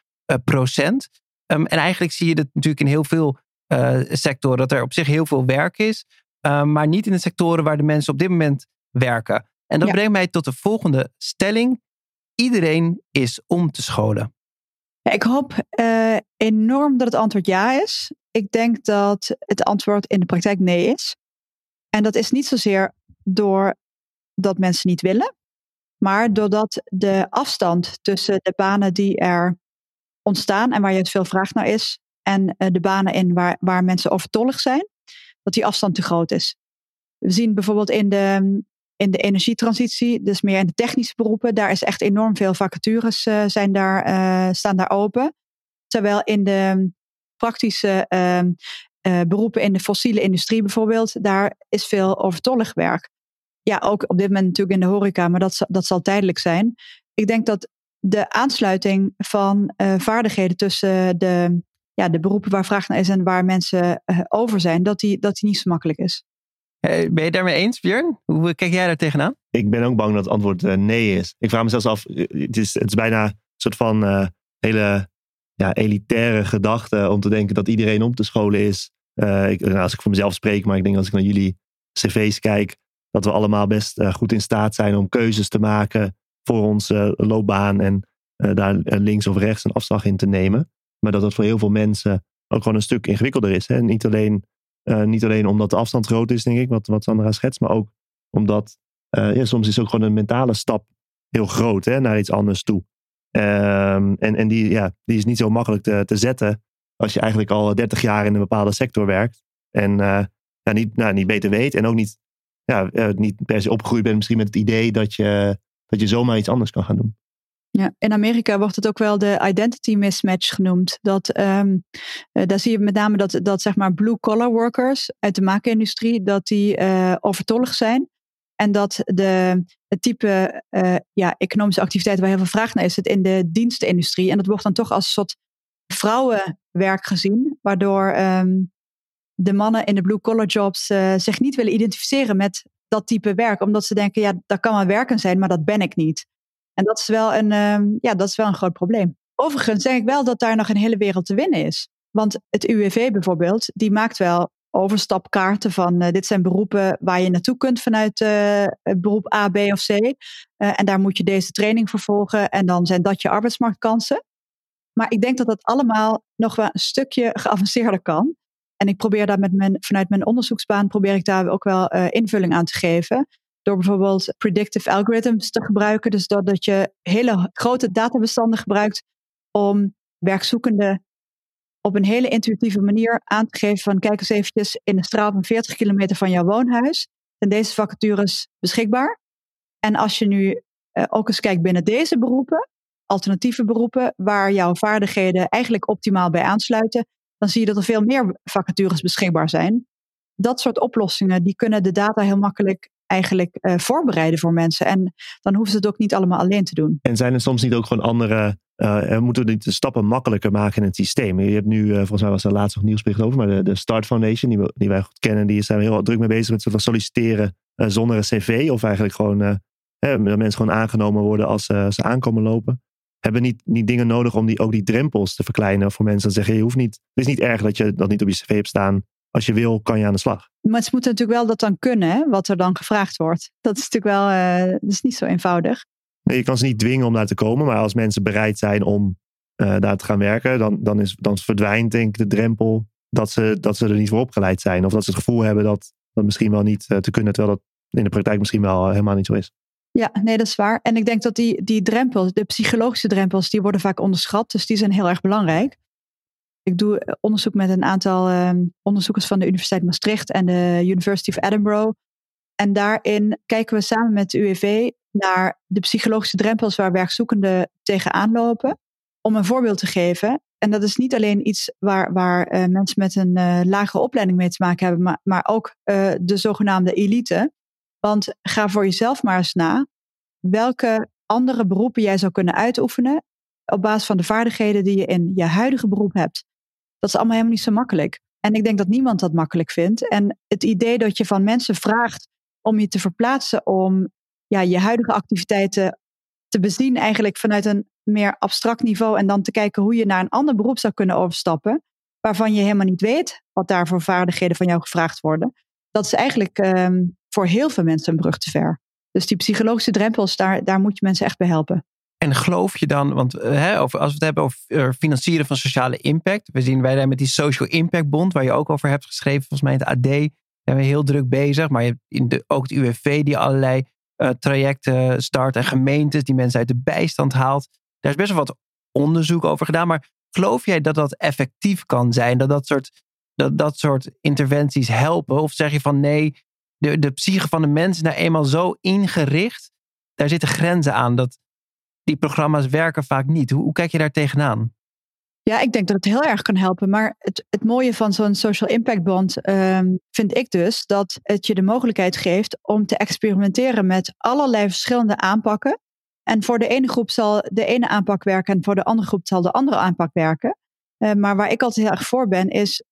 [SPEAKER 3] procent. Um, en eigenlijk zie je dat natuurlijk in heel veel sectoren, dat er op zich heel veel werk is, uh, maar niet in de sectoren waar de mensen op dit moment werken. En dat brengt mij tot de volgende stelling. Iedereen is om te scholen.
[SPEAKER 1] Ja, ik hoop uh, enorm dat het antwoord ja is. Ik denk dat het antwoord in de praktijk nee is. En dat is niet zozeer door dat mensen niet willen, maar doordat de afstand tussen de banen die er ontstaan en waar juist veel vraag naar is, en de banen in waar, waar mensen overtollig zijn, dat die afstand te groot is. We zien bijvoorbeeld in de, in de energietransitie, dus meer in de technische beroepen, daar is echt enorm veel vacatures zijn daar, staan daar open. Terwijl in de praktische ehm, uh, beroepen in de fossiele industrie bijvoorbeeld, daar is veel overtollig werk. Ja, ook op dit moment natuurlijk in de horeca, maar dat, dat zal tijdelijk zijn. Ik denk dat de aansluiting van uh, vaardigheden tussen de, ja, de beroepen waar vraag naar is en waar mensen uh, over zijn, dat die, dat die niet zo makkelijk is.
[SPEAKER 3] Ben je daarmee eens, Björn? Hoe kijk jij daar tegenaan?
[SPEAKER 4] Ik ben ook bang dat het antwoord nee is. Ik vraag me zelfs af, het is, het is bijna een soort van hele ja, elitaire gedachte om te denken dat iedereen om te scholen is. Uh, ik, nou, als ik voor mezelf spreek, maar ik denk als ik naar jullie cv's kijk, dat we allemaal best uh, goed in staat zijn om keuzes te maken voor onze loopbaan en uh, daar links of rechts een afslag in te nemen. Maar dat dat voor heel veel mensen ook gewoon een stuk ingewikkelder is. Hè? Niet, alleen, niet alleen omdat de afstand groot is, denk ik, wat, wat Sandra schetst, maar ook omdat ja, soms is ook gewoon een mentale stap heel groot hè, naar iets anders toe. Um, en en die, ja, die is niet zo makkelijk te, te zetten als je eigenlijk al 30 jaar in een bepaalde sector werkt. En ja, niet, nou, niet beter weet. En ook niet, ja, niet per se opgegroeid bent misschien met het idee dat je, dat je zomaar iets anders kan gaan doen.
[SPEAKER 1] Ja, in Amerika wordt het ook wel de identity mismatch genoemd. Dat, um, daar zie je met name dat, dat zeg maar blue collar workers uit de maakindustrie, dat die uh, overtollig zijn. En dat de, het type uh, ja, economische activiteit waar heel veel vraag naar is, het in de dienstenindustrie. En dat wordt dan toch als een soort vrouwenwerk gezien, waardoor um, de mannen in de blue-collar jobs zich niet willen identificeren met dat type werk, omdat ze denken, ja, dat kan wel werken zijn, maar dat ben ik niet. En dat is wel een, um, ja, dat is wel een groot probleem. Overigens denk ik wel dat daar nog een hele wereld te winnen is. Want het UWV bijvoorbeeld, die maakt wel overstapkaarten van uh, dit zijn beroepen waar je naartoe kunt vanuit uh, beroep A, B of C. En daar moet je deze training voor volgen en dan zijn dat je arbeidsmarktkansen. Maar ik denk dat dat allemaal nog wel een stukje geavanceerder kan. En ik probeer daar met mijn, vanuit mijn onderzoeksbaan probeer ik daar ook wel invulling aan te geven. Door bijvoorbeeld predictive algorithms te gebruiken. Dus doordat je hele grote databestanden gebruikt om werkzoekenden op een hele intuïtieve manier aan te geven van kijk eens eventjes in een straal van 40 kilometer van jouw woonhuis. Zijn deze vacatures beschikbaar? En als je nu uh, ook eens kijkt binnen deze beroepen, alternatieve beroepen waar jouw vaardigheden eigenlijk optimaal bij aansluiten, dan zie je dat er veel meer vacatures beschikbaar zijn. Dat soort oplossingen die kunnen de data heel makkelijk eigenlijk uh, voorbereiden voor mensen. En dan hoeven ze het ook niet allemaal alleen te doen.
[SPEAKER 4] En zijn er soms niet ook gewoon andere. Uh, moeten we de stappen makkelijker maken in het systeem? Je hebt nu, uh, volgens mij was er laatst nog nieuwsbericht over, maar de, Start Foundation, die, we, die wij goed kennen, die zijn heel druk mee bezig met soort van solliciteren zonder een cv. Of eigenlijk gewoon dat mensen gewoon aangenomen worden als ze aankomen lopen hebben niet, niet dingen nodig om die, ook die drempels te verkleinen voor mensen. te zeggen, je hoeft niet, het is niet erg dat je dat niet op je cv hebt staan. Als je wil, kan je aan de slag.
[SPEAKER 1] Maar ze moeten natuurlijk wel dat dan kunnen, hè, wat er dan gevraagd wordt. Dat is natuurlijk wel, uh, dat is niet zo eenvoudig.
[SPEAKER 4] Nee, je kan ze niet dwingen om daar te komen. Maar als mensen bereid zijn om uh, daar te gaan werken, dan, dan, is, dan verdwijnt denk ik de drempel dat ze, dat ze er niet voor opgeleid zijn. Of dat ze het gevoel hebben dat dat misschien wel niet uh, te kunnen, terwijl dat in de praktijk misschien wel helemaal niet zo is.
[SPEAKER 1] Ja, nee, dat is waar. En ik denk dat die, die drempels, de psychologische drempels, die worden vaak onderschat. Dus die zijn heel erg belangrijk. Ik doe eh, onderzoek met een aantal um, onderzoekers van de Universiteit Maastricht en de University of Edinburgh. En daarin kijken we samen met de UWV naar de psychologische drempels waar werkzoekenden tegenaan lopen. Om een voorbeeld te geven. En dat is niet alleen iets waar, waar uh, mensen met een uh, lagere opleiding mee te maken hebben, maar, maar ook de zogenaamde elite. Want ga voor jezelf maar eens na welke andere beroepen jij zou kunnen uitoefenen op basis van de vaardigheden die je in je huidige beroep hebt. Dat is allemaal helemaal niet zo makkelijk. En ik denk dat niemand dat makkelijk vindt. En het idee dat je van mensen vraagt om je te verplaatsen, om ja, je huidige activiteiten te bezien eigenlijk vanuit een meer abstract niveau en dan te kijken hoe je naar een ander beroep zou kunnen overstappen, waarvan je helemaal niet weet wat daar voor vaardigheden van jou gevraagd worden. Dat is eigenlijk um, voor heel veel mensen een brug te ver. Dus die psychologische drempels, daar, daar moet je mensen echt bij helpen.
[SPEAKER 3] En geloof je dan, want eh, hè, over, als we het hebben over eh, financieren van sociale impact. We zien wij daar met die Social Impact Bond, waar je ook over hebt geschreven, volgens mij in het AD, zijn we heel druk bezig. Maar je in de, ook het UWV die allerlei uh, trajecten start en gemeentes die mensen uit de bijstand haalt. Daar is best wel wat onderzoek over gedaan. Maar Geloof jij dat dat effectief kan zijn? Dat dat soort, dat, dat soort interventies helpen? Of zeg je van nee, de, de psyche van de mens is nou eenmaal zo ingericht. Daar zitten grenzen aan. Dat die programma's werken vaak niet. Hoe, kijk je daar tegenaan?
[SPEAKER 1] Ja, ik denk dat het heel erg kan helpen. Maar het, het mooie van zo'n social impact bond ehm, vind ik dus dat het je de mogelijkheid geeft om te experimenteren met allerlei verschillende aanpakken. En voor de ene groep zal de ene aanpak werken en voor de andere groep zal de andere aanpak werken. Uh, maar waar ik altijd heel erg voor ben, is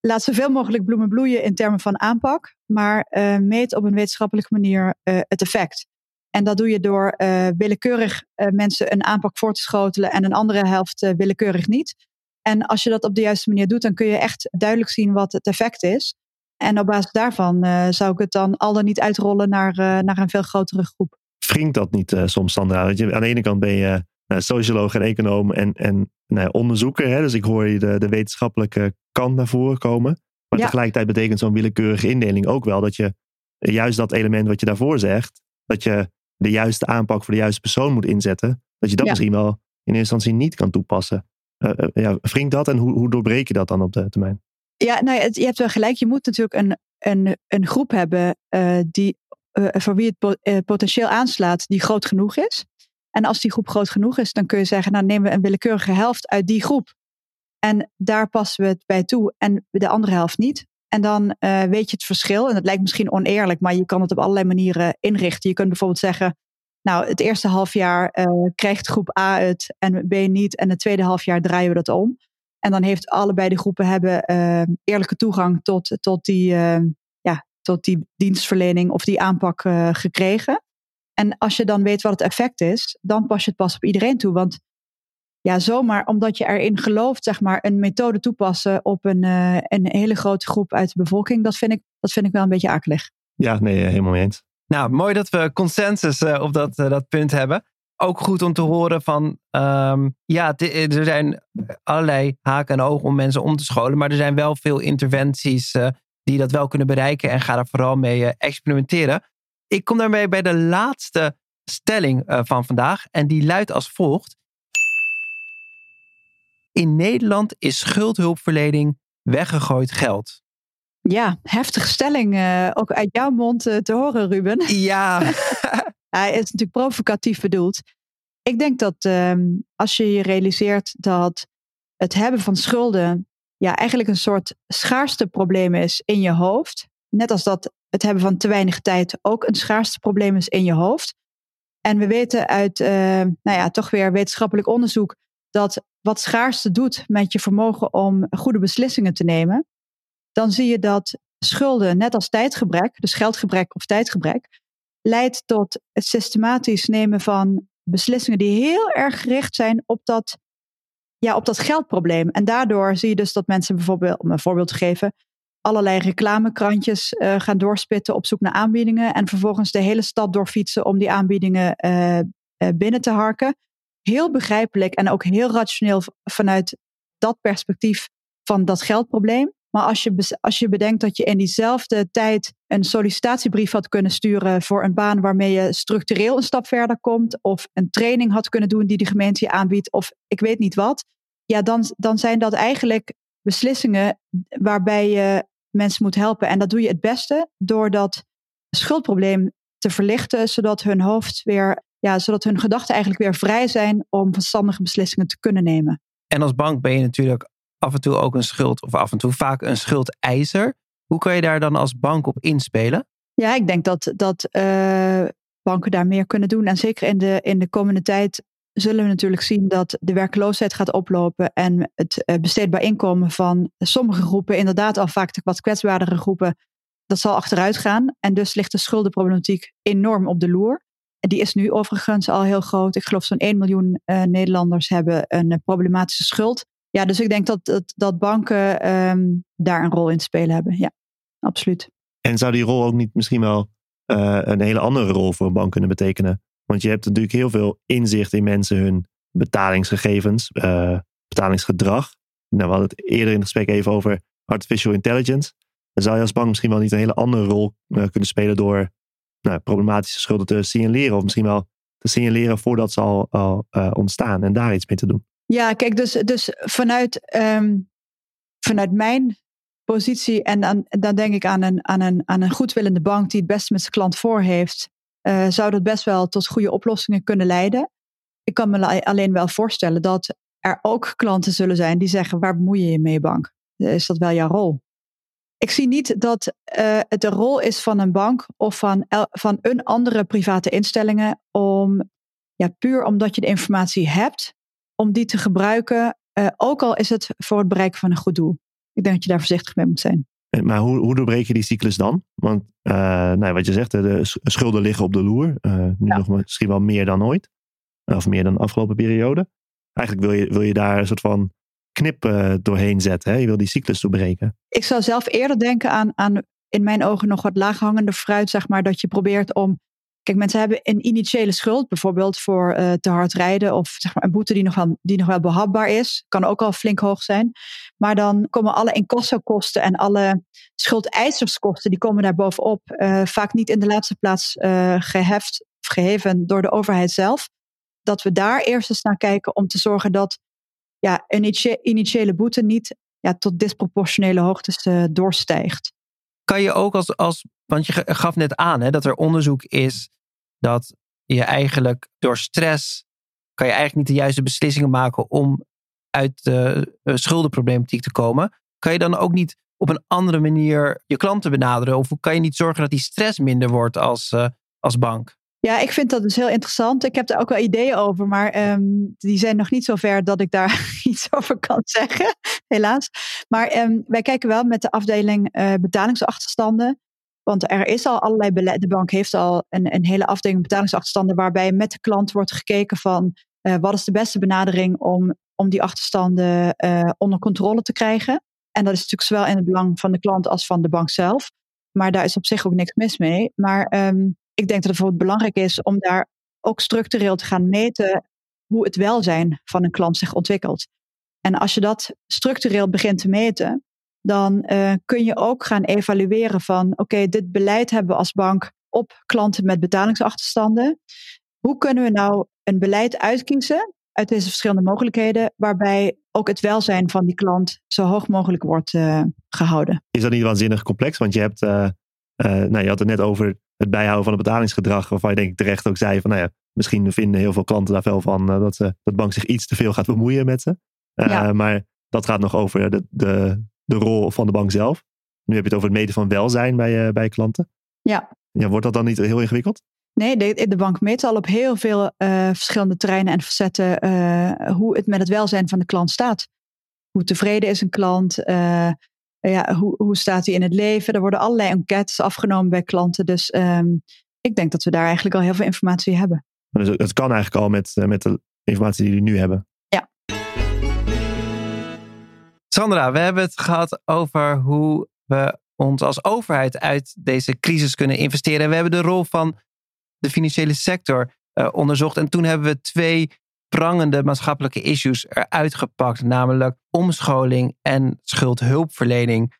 [SPEAKER 1] laat zoveel mogelijk bloemen bloeien in termen van aanpak, maar uh, meet op een wetenschappelijke manier uh, het effect. En dat doe je door uh, willekeurig uh, mensen een aanpak voor te schotelen en een andere helft uh, willekeurig niet. En als je dat op de juiste manier doet, dan kun je echt duidelijk zien wat het effect is. En op basis daarvan zou ik het dan al dan niet uitrollen naar, naar een veel grotere groep.
[SPEAKER 4] Wringt dat niet soms, Sandra? Want je, aan de ene kant ben je socioloog en econoom en, en nou, onderzoeker. Hè? Dus ik hoor je de, de wetenschappelijke kant naar voren komen. Maar ja. tegelijkertijd betekent zo'n willekeurige indeling ook wel dat je juist dat element wat je daarvoor zegt, dat je de juiste aanpak voor de juiste persoon moet inzetten, dat je dat ja. misschien wel in eerste instantie niet kan toepassen. Uh, uh, ja, wringt dat en hoe, hoe doorbreek je dat dan op de termijn?
[SPEAKER 1] Ja, nou, je hebt wel gelijk. Je moet natuurlijk een, een, een groep hebben uh, die, voor wie het potentieel aanslaat, die groot genoeg is. En als die groep groot genoeg is, dan kun je zeggen, nou nemen we een willekeurige helft uit die groep. En daar passen we het bij toe en de andere helft niet. En dan uh, weet je het verschil. En dat lijkt misschien oneerlijk, maar je kan het op allerlei manieren inrichten. Je kunt bijvoorbeeld zeggen, nou, het eerste halfjaar uh, krijgt groep A het en B niet. En het tweede halfjaar draaien we dat om. En dan heeft allebei de groepen hebben uh, eerlijke toegang tot, tot, die, ja, tot die dienstverlening of die aanpak gekregen. En als je dan weet wat het effect is, dan pas je het pas op iedereen toe. Want ja, zomaar omdat je erin gelooft, zeg maar, een methode toepassen op een, uh, een hele grote groep uit de bevolking, dat vind ik, dat vind ik wel een beetje akelig.
[SPEAKER 4] Ja, nee, helemaal mee eens.
[SPEAKER 3] Nou, mooi dat we consensus uh, op dat, uh, dat punt hebben. Ook goed om te horen van, um, ja, er zijn allerlei haken en ogen om mensen om te scholen, maar er zijn wel veel interventies die dat wel kunnen bereiken en ga daar vooral mee experimenteren. Ik kom daarmee bij de laatste stelling van vandaag en die luidt als volgt. In Nederland is schuldhulpverlening weggegooid geld.
[SPEAKER 1] Ja, heftige stelling. Uh, ook uit jouw mond uh, te horen, Ruben.
[SPEAKER 3] Ja.
[SPEAKER 1] Hij is natuurlijk provocatief bedoeld. Ik denk dat um, als je je realiseert dat het hebben van schulden ja, eigenlijk een soort schaarste probleem is in je hoofd. Net als dat het hebben van te weinig tijd ook een schaarste probleem is in je hoofd. En we weten uit uh, nou ja, toch weer wetenschappelijk onderzoek dat wat schaarste doet met je vermogen om goede beslissingen te nemen, dan zie je dat schulden, net als tijdgebrek, dus geldgebrek of tijdgebrek, leidt tot het systematisch nemen van beslissingen die heel erg gericht zijn op dat, ja, op dat geldprobleem. En daardoor zie je dus dat mensen bijvoorbeeld, om een voorbeeld te geven, allerlei reclamekrantjes uh, gaan doorspitten op zoek naar aanbiedingen en vervolgens de hele stad doorfietsen om die aanbiedingen uh, uh, binnen te harken heel begrijpelijk en ook heel rationeel vanuit dat perspectief van dat geldprobleem. Maar als je, als je bedenkt dat je in diezelfde tijd een sollicitatiebrief had kunnen sturen voor een baan waarmee je structureel een stap verder komt, of een training had kunnen doen die de gemeente je aanbiedt, of ik weet niet wat, ja, dan, dan zijn dat eigenlijk beslissingen waarbij je mensen moet helpen. En dat doe je het beste door dat schuldprobleem te verlichten, zodat hun hoofd weer ja, zodat hun gedachten eigenlijk weer vrij zijn om verstandige beslissingen te kunnen nemen.
[SPEAKER 3] En als bank ben je natuurlijk af en toe ook een schuld, of af en toe vaak een schuldeiser. Hoe kan je daar dan als bank op inspelen?
[SPEAKER 1] Ja, ik denk dat, dat uh, banken daar meer kunnen doen. En zeker in de, in de komende tijd zullen we natuurlijk zien dat de werkloosheid gaat oplopen en het uh, besteedbaar inkomen van sommige groepen, inderdaad al vaak de wat kwetsbaardere groepen, dat zal achteruit gaan. En dus ligt de schuldenproblematiek enorm op de loer. Die is nu overigens al heel groot. Ik geloof zo'n 1 miljoen uh, Nederlanders hebben een uh, problematische schuld. Ja, dus ik denk dat, dat, dat banken um, daar een rol in te spelen hebben. Ja, absoluut.
[SPEAKER 4] En zou die rol ook niet misschien wel uh, een hele andere rol voor een bank kunnen betekenen? Want je hebt natuurlijk heel veel inzicht in mensen hun betalingsgegevens, betalingsgedrag. Nou, we hadden het eerder in het gesprek even over artificial intelligence. Dan zou je als bank misschien wel niet een hele andere rol kunnen spelen door nou, problematische schulden te signaleren. Of misschien wel te signaleren voordat ze al, al uh, ontstaan en daar iets mee te doen.
[SPEAKER 1] Ja, kijk, dus, dus vanuit, ehm, vanuit mijn positie, en dan, dan denk ik aan een, aan, een, aan een goedwillende bank die het beste met zijn klant voor heeft, uh, zou dat best wel tot goede oplossingen kunnen leiden. Ik kan me alleen wel voorstellen dat er ook klanten zullen zijn die zeggen: waar bemoei je je mee, bank? Is dat wel jouw rol? Ik zie niet dat uh, het de rol is van een bank of van, van een andere private instellingen om, ja, puur omdat je de informatie hebt, om die te gebruiken, uh, ook al is het voor het bereiken van een goed doel. Ik denk dat je daar voorzichtig mee moet zijn.
[SPEAKER 4] Maar hoe, hoe doorbreek je die cyclus dan? Want uh, nou, wat je zegt, de schulden liggen op de loer. nu ja. nog misschien wel meer dan ooit. Of meer dan de afgelopen periode. Eigenlijk wil je, wil je daar een soort van knip uh, doorheen zetten. Hè? Je wil die cyclus doorbreken.
[SPEAKER 1] Ik zou zelf eerder denken aan, aan in mijn ogen nog wat laaghangende fruit, zeg maar, dat je probeert om. Kijk, mensen hebben een initiële schuld, bijvoorbeeld voor uh, te hard rijden of zeg maar, een boete die nog, wel, die nog wel behapbaar is. Kan ook al flink hoog zijn. Maar dan komen alle incassokosten en alle schuldeiserskosten, die komen daar bovenop. Uh, vaak niet in de laatste plaats geheft, geheven door de overheid zelf. Dat we daar eerst eens naar kijken om te zorgen dat ja, een initiële boete niet ja, tot disproportionele hoogtes uh, doorstijgt.
[SPEAKER 3] Kan je ook als, als, want je gaf net aan hè, dat er onderzoek is dat je eigenlijk door stress kan je eigenlijk niet de juiste beslissingen maken om uit de uh, schuldenproblematiek te komen. Kan je dan ook niet op een andere manier je klanten benaderen? Of kan je niet zorgen dat die stress minder wordt als, uh, als bank?
[SPEAKER 1] Ja, ik vind dat dus heel interessant. Ik heb daar ook wel ideeën over, maar um, die zijn nog niet zo ver dat ik daar iets over kan zeggen, helaas. Maar um, wij kijken wel met de afdeling uh, betalingsachterstanden. Want er is al allerlei beleid. De bank heeft al een, een hele afdeling betalingsachterstanden waarbij met de klant wordt gekeken van uh, wat is de beste benadering om, om die achterstanden uh, onder controle te krijgen. En dat is natuurlijk zowel in het belang van de klant als van de bank zelf. Maar daar is op zich ook niks mis mee. Maar um, ik denk dat het bijvoorbeeld belangrijk is om daar ook structureel te gaan meten hoe het welzijn van een klant zich ontwikkelt. En als je dat structureel begint te meten, dan uh, kun je ook gaan evalueren van oké, dit beleid hebben we als bank op klanten met betalingsachterstanden. Hoe kunnen we nou een beleid uitkiezen uit deze verschillende mogelijkheden, waarbij ook het welzijn van die klant zo hoog mogelijk wordt uh, gehouden?
[SPEAKER 4] Is dat niet waanzinnig complex? Want je hebt, uh, nou, je had het net over het bijhouden van het betalingsgedrag, waarvan je denk ik terecht ook zei van, nou ja, misschien vinden heel veel klanten daar wel van uh, dat, ze, dat bank zich iets te veel gaat bemoeien met ze. Uh, ja. Maar dat gaat nog over de, de, de rol van de bank zelf. Nu heb je het over het meten van welzijn bij, uh, bij klanten.
[SPEAKER 1] Ja.
[SPEAKER 4] ja. Wordt dat dan niet heel ingewikkeld?
[SPEAKER 1] Nee, de, de bank meet al op heel veel verschillende terreinen en facetten hoe het met het welzijn van de klant staat. Hoe tevreden is een klant? Ja, hoe, hoe staat hij in het leven? Er worden allerlei enquêtes afgenomen bij klanten. Dus um, ik denk dat we daar eigenlijk al heel veel informatie hebben.
[SPEAKER 4] Dus het kan eigenlijk al met, eh, met de informatie die jullie nu hebben.
[SPEAKER 1] Ja.
[SPEAKER 3] Sandra, we hebben het gehad over hoe we ons als overheid uit deze crisis kunnen investeren. En we hebben de rol van de financiële sector uh, onderzocht. En toen hebben we twee prangende maatschappelijke issues eruit gepakt, namelijk omscholing en schuldhulpverlening.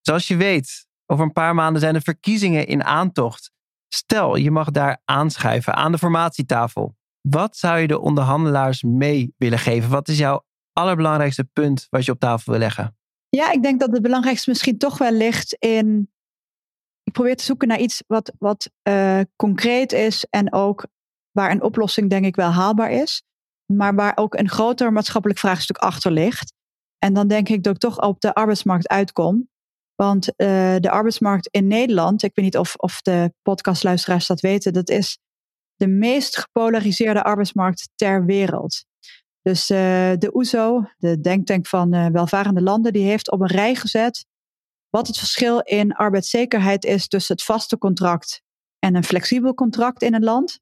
[SPEAKER 3] Zoals je weet, over een paar maanden zijn de verkiezingen in aantocht. Stel, je mag daar aanschuiven aan de formatietafel. Wat zou je de onderhandelaars mee willen geven? Wat is jouw allerbelangrijkste punt wat je op tafel wil leggen?
[SPEAKER 1] Ja, ik denk dat het belangrijkste misschien toch wel ligt in. Ik probeer te zoeken naar iets wat, wat uh, concreet is en ook waar een oplossing denk ik wel haalbaar is maar waar ook een groter maatschappelijk vraagstuk achter ligt. En dan denk ik dat ik toch op de arbeidsmarkt uitkom. Want uh, de arbeidsmarkt in Nederland, ik weet niet of, of de podcastluisteraars dat weten, dat is de meest gepolariseerde arbeidsmarkt ter wereld. Dus uh, de OESO, e de denktank van uh, welvarende landen, die heeft op een rij gezet wat het verschil in arbeidszekerheid is tussen het vaste contract en een flexibel contract in een land.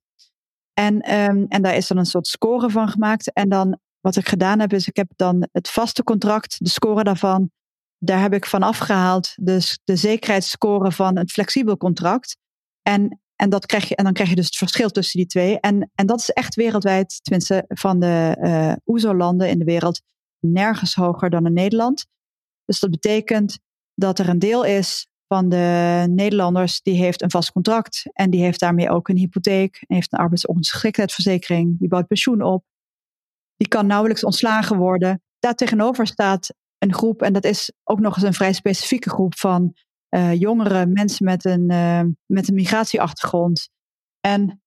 [SPEAKER 1] En, um, en daar is dan een soort score van gemaakt. En dan wat ik gedaan heb, is ik heb dan het vaste contract, de score daarvan, daar heb ik van afgehaald. Dus de zekerheidsscore van het flexibel contract. En, en, dat krijg je, en dan krijg je dus het verschil tussen die twee. En, en dat is echt wereldwijd, tenminste van de uh, OESO-landen in de wereld, nergens hoger dan in Nederland. Dus dat betekent dat er een deel is van de Nederlanders, die heeft een vast contract en die heeft daarmee ook een hypotheek, heeft een arbeidsongeschiktheidsverzekering, die bouwt pensioen op. die kan nauwelijks ontslagen worden. Daartegenover staat een groep, en dat is ook nog eens een vrij specifieke groep van uh, jongere mensen met een, uh, met een migratieachtergrond. En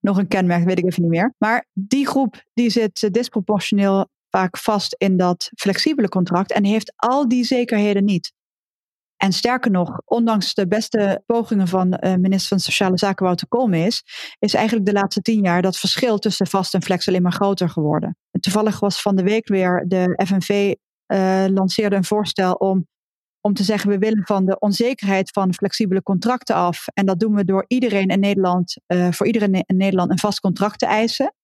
[SPEAKER 1] nog een kenmerk, weet ik even niet meer. Maar die groep die zit disproportioneel vaak vast in dat flexibele contract en heeft al die zekerheden niet. En sterker nog, ondanks de beste pogingen van uh, minister van Sociale Zaken Wouter Koolmees, is eigenlijk de laatste tien jaar dat verschil tussen vast en flex alleen maar groter geworden. En toevallig was van de week weer de FNV uh, lanceerde een voorstel om, om te zeggen we willen van de onzekerheid van flexibele contracten af. En dat doen we door iedereen in Nederland, uh, voor iedereen in Nederland een vast contract te eisen.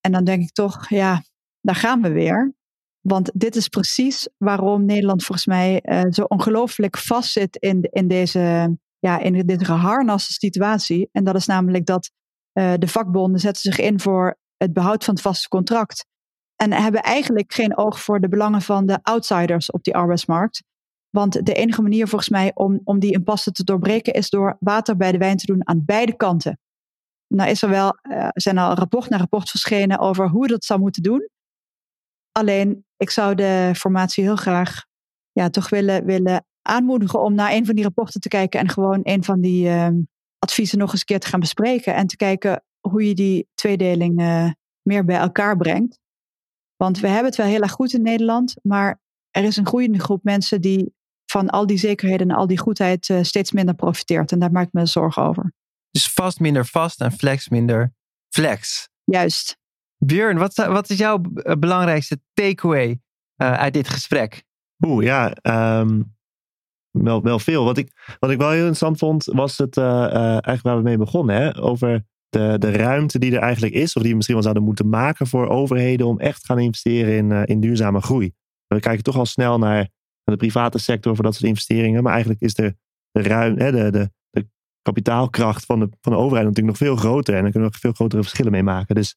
[SPEAKER 1] En dan denk ik toch, ja, daar gaan we weer. Want dit is precies waarom Nederland volgens mij uh, zo ongelooflijk vastzit in, in deze, ja, in deze geharnaste situatie. En dat is namelijk dat uh, de vakbonden zetten zich in voor het behoud van het vaste contract. En hebben eigenlijk geen oog voor de belangen van de outsiders op die arbeidsmarkt. Want de enige manier volgens mij om, om die impasse te doorbreken is door water bij de wijn te doen aan beide kanten. Nou is er wel, uh, zijn al rapport na rapport verschenen over hoe dat zou moeten doen. Alleen, ik zou de formatie heel graag ja, toch willen, willen aanmoedigen om naar een van die rapporten te kijken en gewoon een van die uh, adviezen nog eens een keer te gaan bespreken. En te kijken hoe je die tweedeling uh, meer bij elkaar brengt. Want we hebben het wel heel erg goed in Nederland, maar er is een groeiende groep mensen die van al die zekerheden en al die goedheid uh, steeds minder profiteert. En daar maak ik me zorgen over.
[SPEAKER 3] Dus vast minder vast en flex minder flex.
[SPEAKER 1] Juist.
[SPEAKER 3] Björn, wat, wat is jouw belangrijkste takeaway uh, uit dit gesprek?
[SPEAKER 4] Oeh, ja, um, wel, wel veel. Wat ik, wat ik wel heel interessant vond, was het uh, eigenlijk waar we mee begonnen. Hè? Over de, de ruimte die er eigenlijk is, of die we misschien wel zouden moeten maken voor overheden om echt gaan investeren in, in duurzame groei. We kijken toch al snel naar de private sector voor dat soort investeringen, maar eigenlijk is de, de, ruim, de, de, de kapitaalkracht van de, van de overheid natuurlijk nog veel groter en daar kunnen we nog veel grotere verschillen mee maken. Dus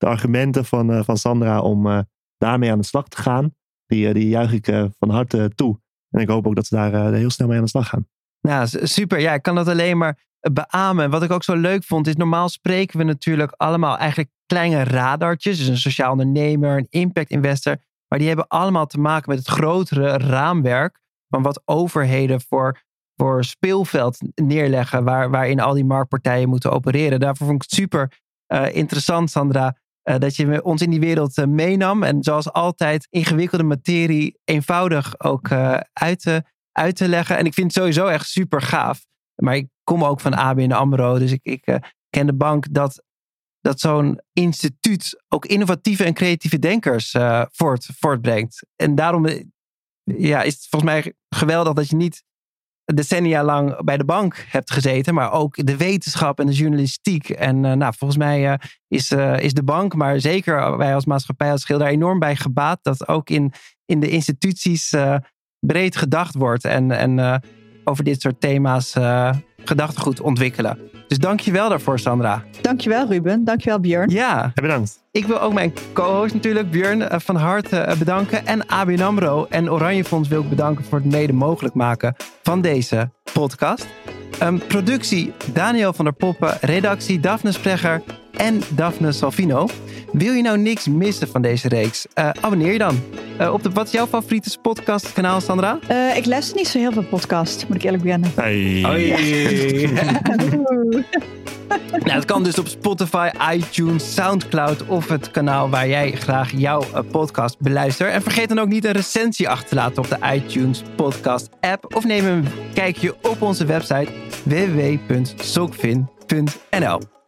[SPEAKER 4] de argumenten van, uh, van Sandra om uh, daarmee aan de slag te gaan, die, uh, die juich ik van harte toe. En ik hoop ook dat ze daar heel snel mee aan de slag gaan.
[SPEAKER 3] Nou, super. Ja, ik kan dat alleen maar beamen. Wat ik ook zo leuk vond, is normaal spreken we natuurlijk allemaal eigenlijk kleine radartjes. Dus een sociaal ondernemer, een impact investor. Maar die hebben allemaal te maken met het grotere raamwerk van wat overheden voor, voor speelveld neerleggen, waar, waarin al die marktpartijen moeten opereren. Daarvoor vond ik het super interessant, Sandra, uh, dat je ons in die wereld uh, meenam. En zoals altijd ingewikkelde materie eenvoudig ook uh, uit, te, uit te leggen. En ik vind het sowieso echt super gaaf. Maar ik kom ook van ABN AMRO. Dus ik, ik ken de bank dat, dat zo'n instituut ook innovatieve en creatieve denkers voort, voortbrengt. En daarom ja, is het volgens mij geweldig dat je niet decennia lang bij de bank hebt gezeten, maar ook de wetenschap en de journalistiek. En uh, nou, volgens mij uh, is, uh, is de bank, maar zeker wij als maatschappij als geheel daar enorm bij gebaat dat ook in, in de instituties breed gedacht wordt en, en over dit soort thema's gedachtegoed ontwikkelen. Dus dank je wel daarvoor, Sandra.
[SPEAKER 1] Dankjewel, Ruben. Dankjewel, Björn.
[SPEAKER 3] Ja.
[SPEAKER 4] Bedankt.
[SPEAKER 3] Ik wil ook mijn co-host natuurlijk, Björn, van harte bedanken. En ABN AMRO en Oranje Fonds wil ik bedanken voor het mede mogelijk maken van deze podcast. Um, productie Daniel van der Poppen, redactie Daphne Sprecher en Daphne Salvino. Wil je nou niks missen van deze reeks? Uh, abonneer je dan. Uh, op de, wat is jouw favoriete podcastkanaal, Sandra?
[SPEAKER 1] Uh, ik luister niet zo heel veel podcast, moet ik eerlijk bekennen.
[SPEAKER 4] Hey.
[SPEAKER 3] Nou, het kan dus op Spotify, iTunes, Soundcloud of het kanaal waar jij graag jouw podcast beluistert. En vergeet dan ook niet een recensie achter te laten op de iTunes podcast app. Of neem een kijkje op onze website www.sokvin.nl.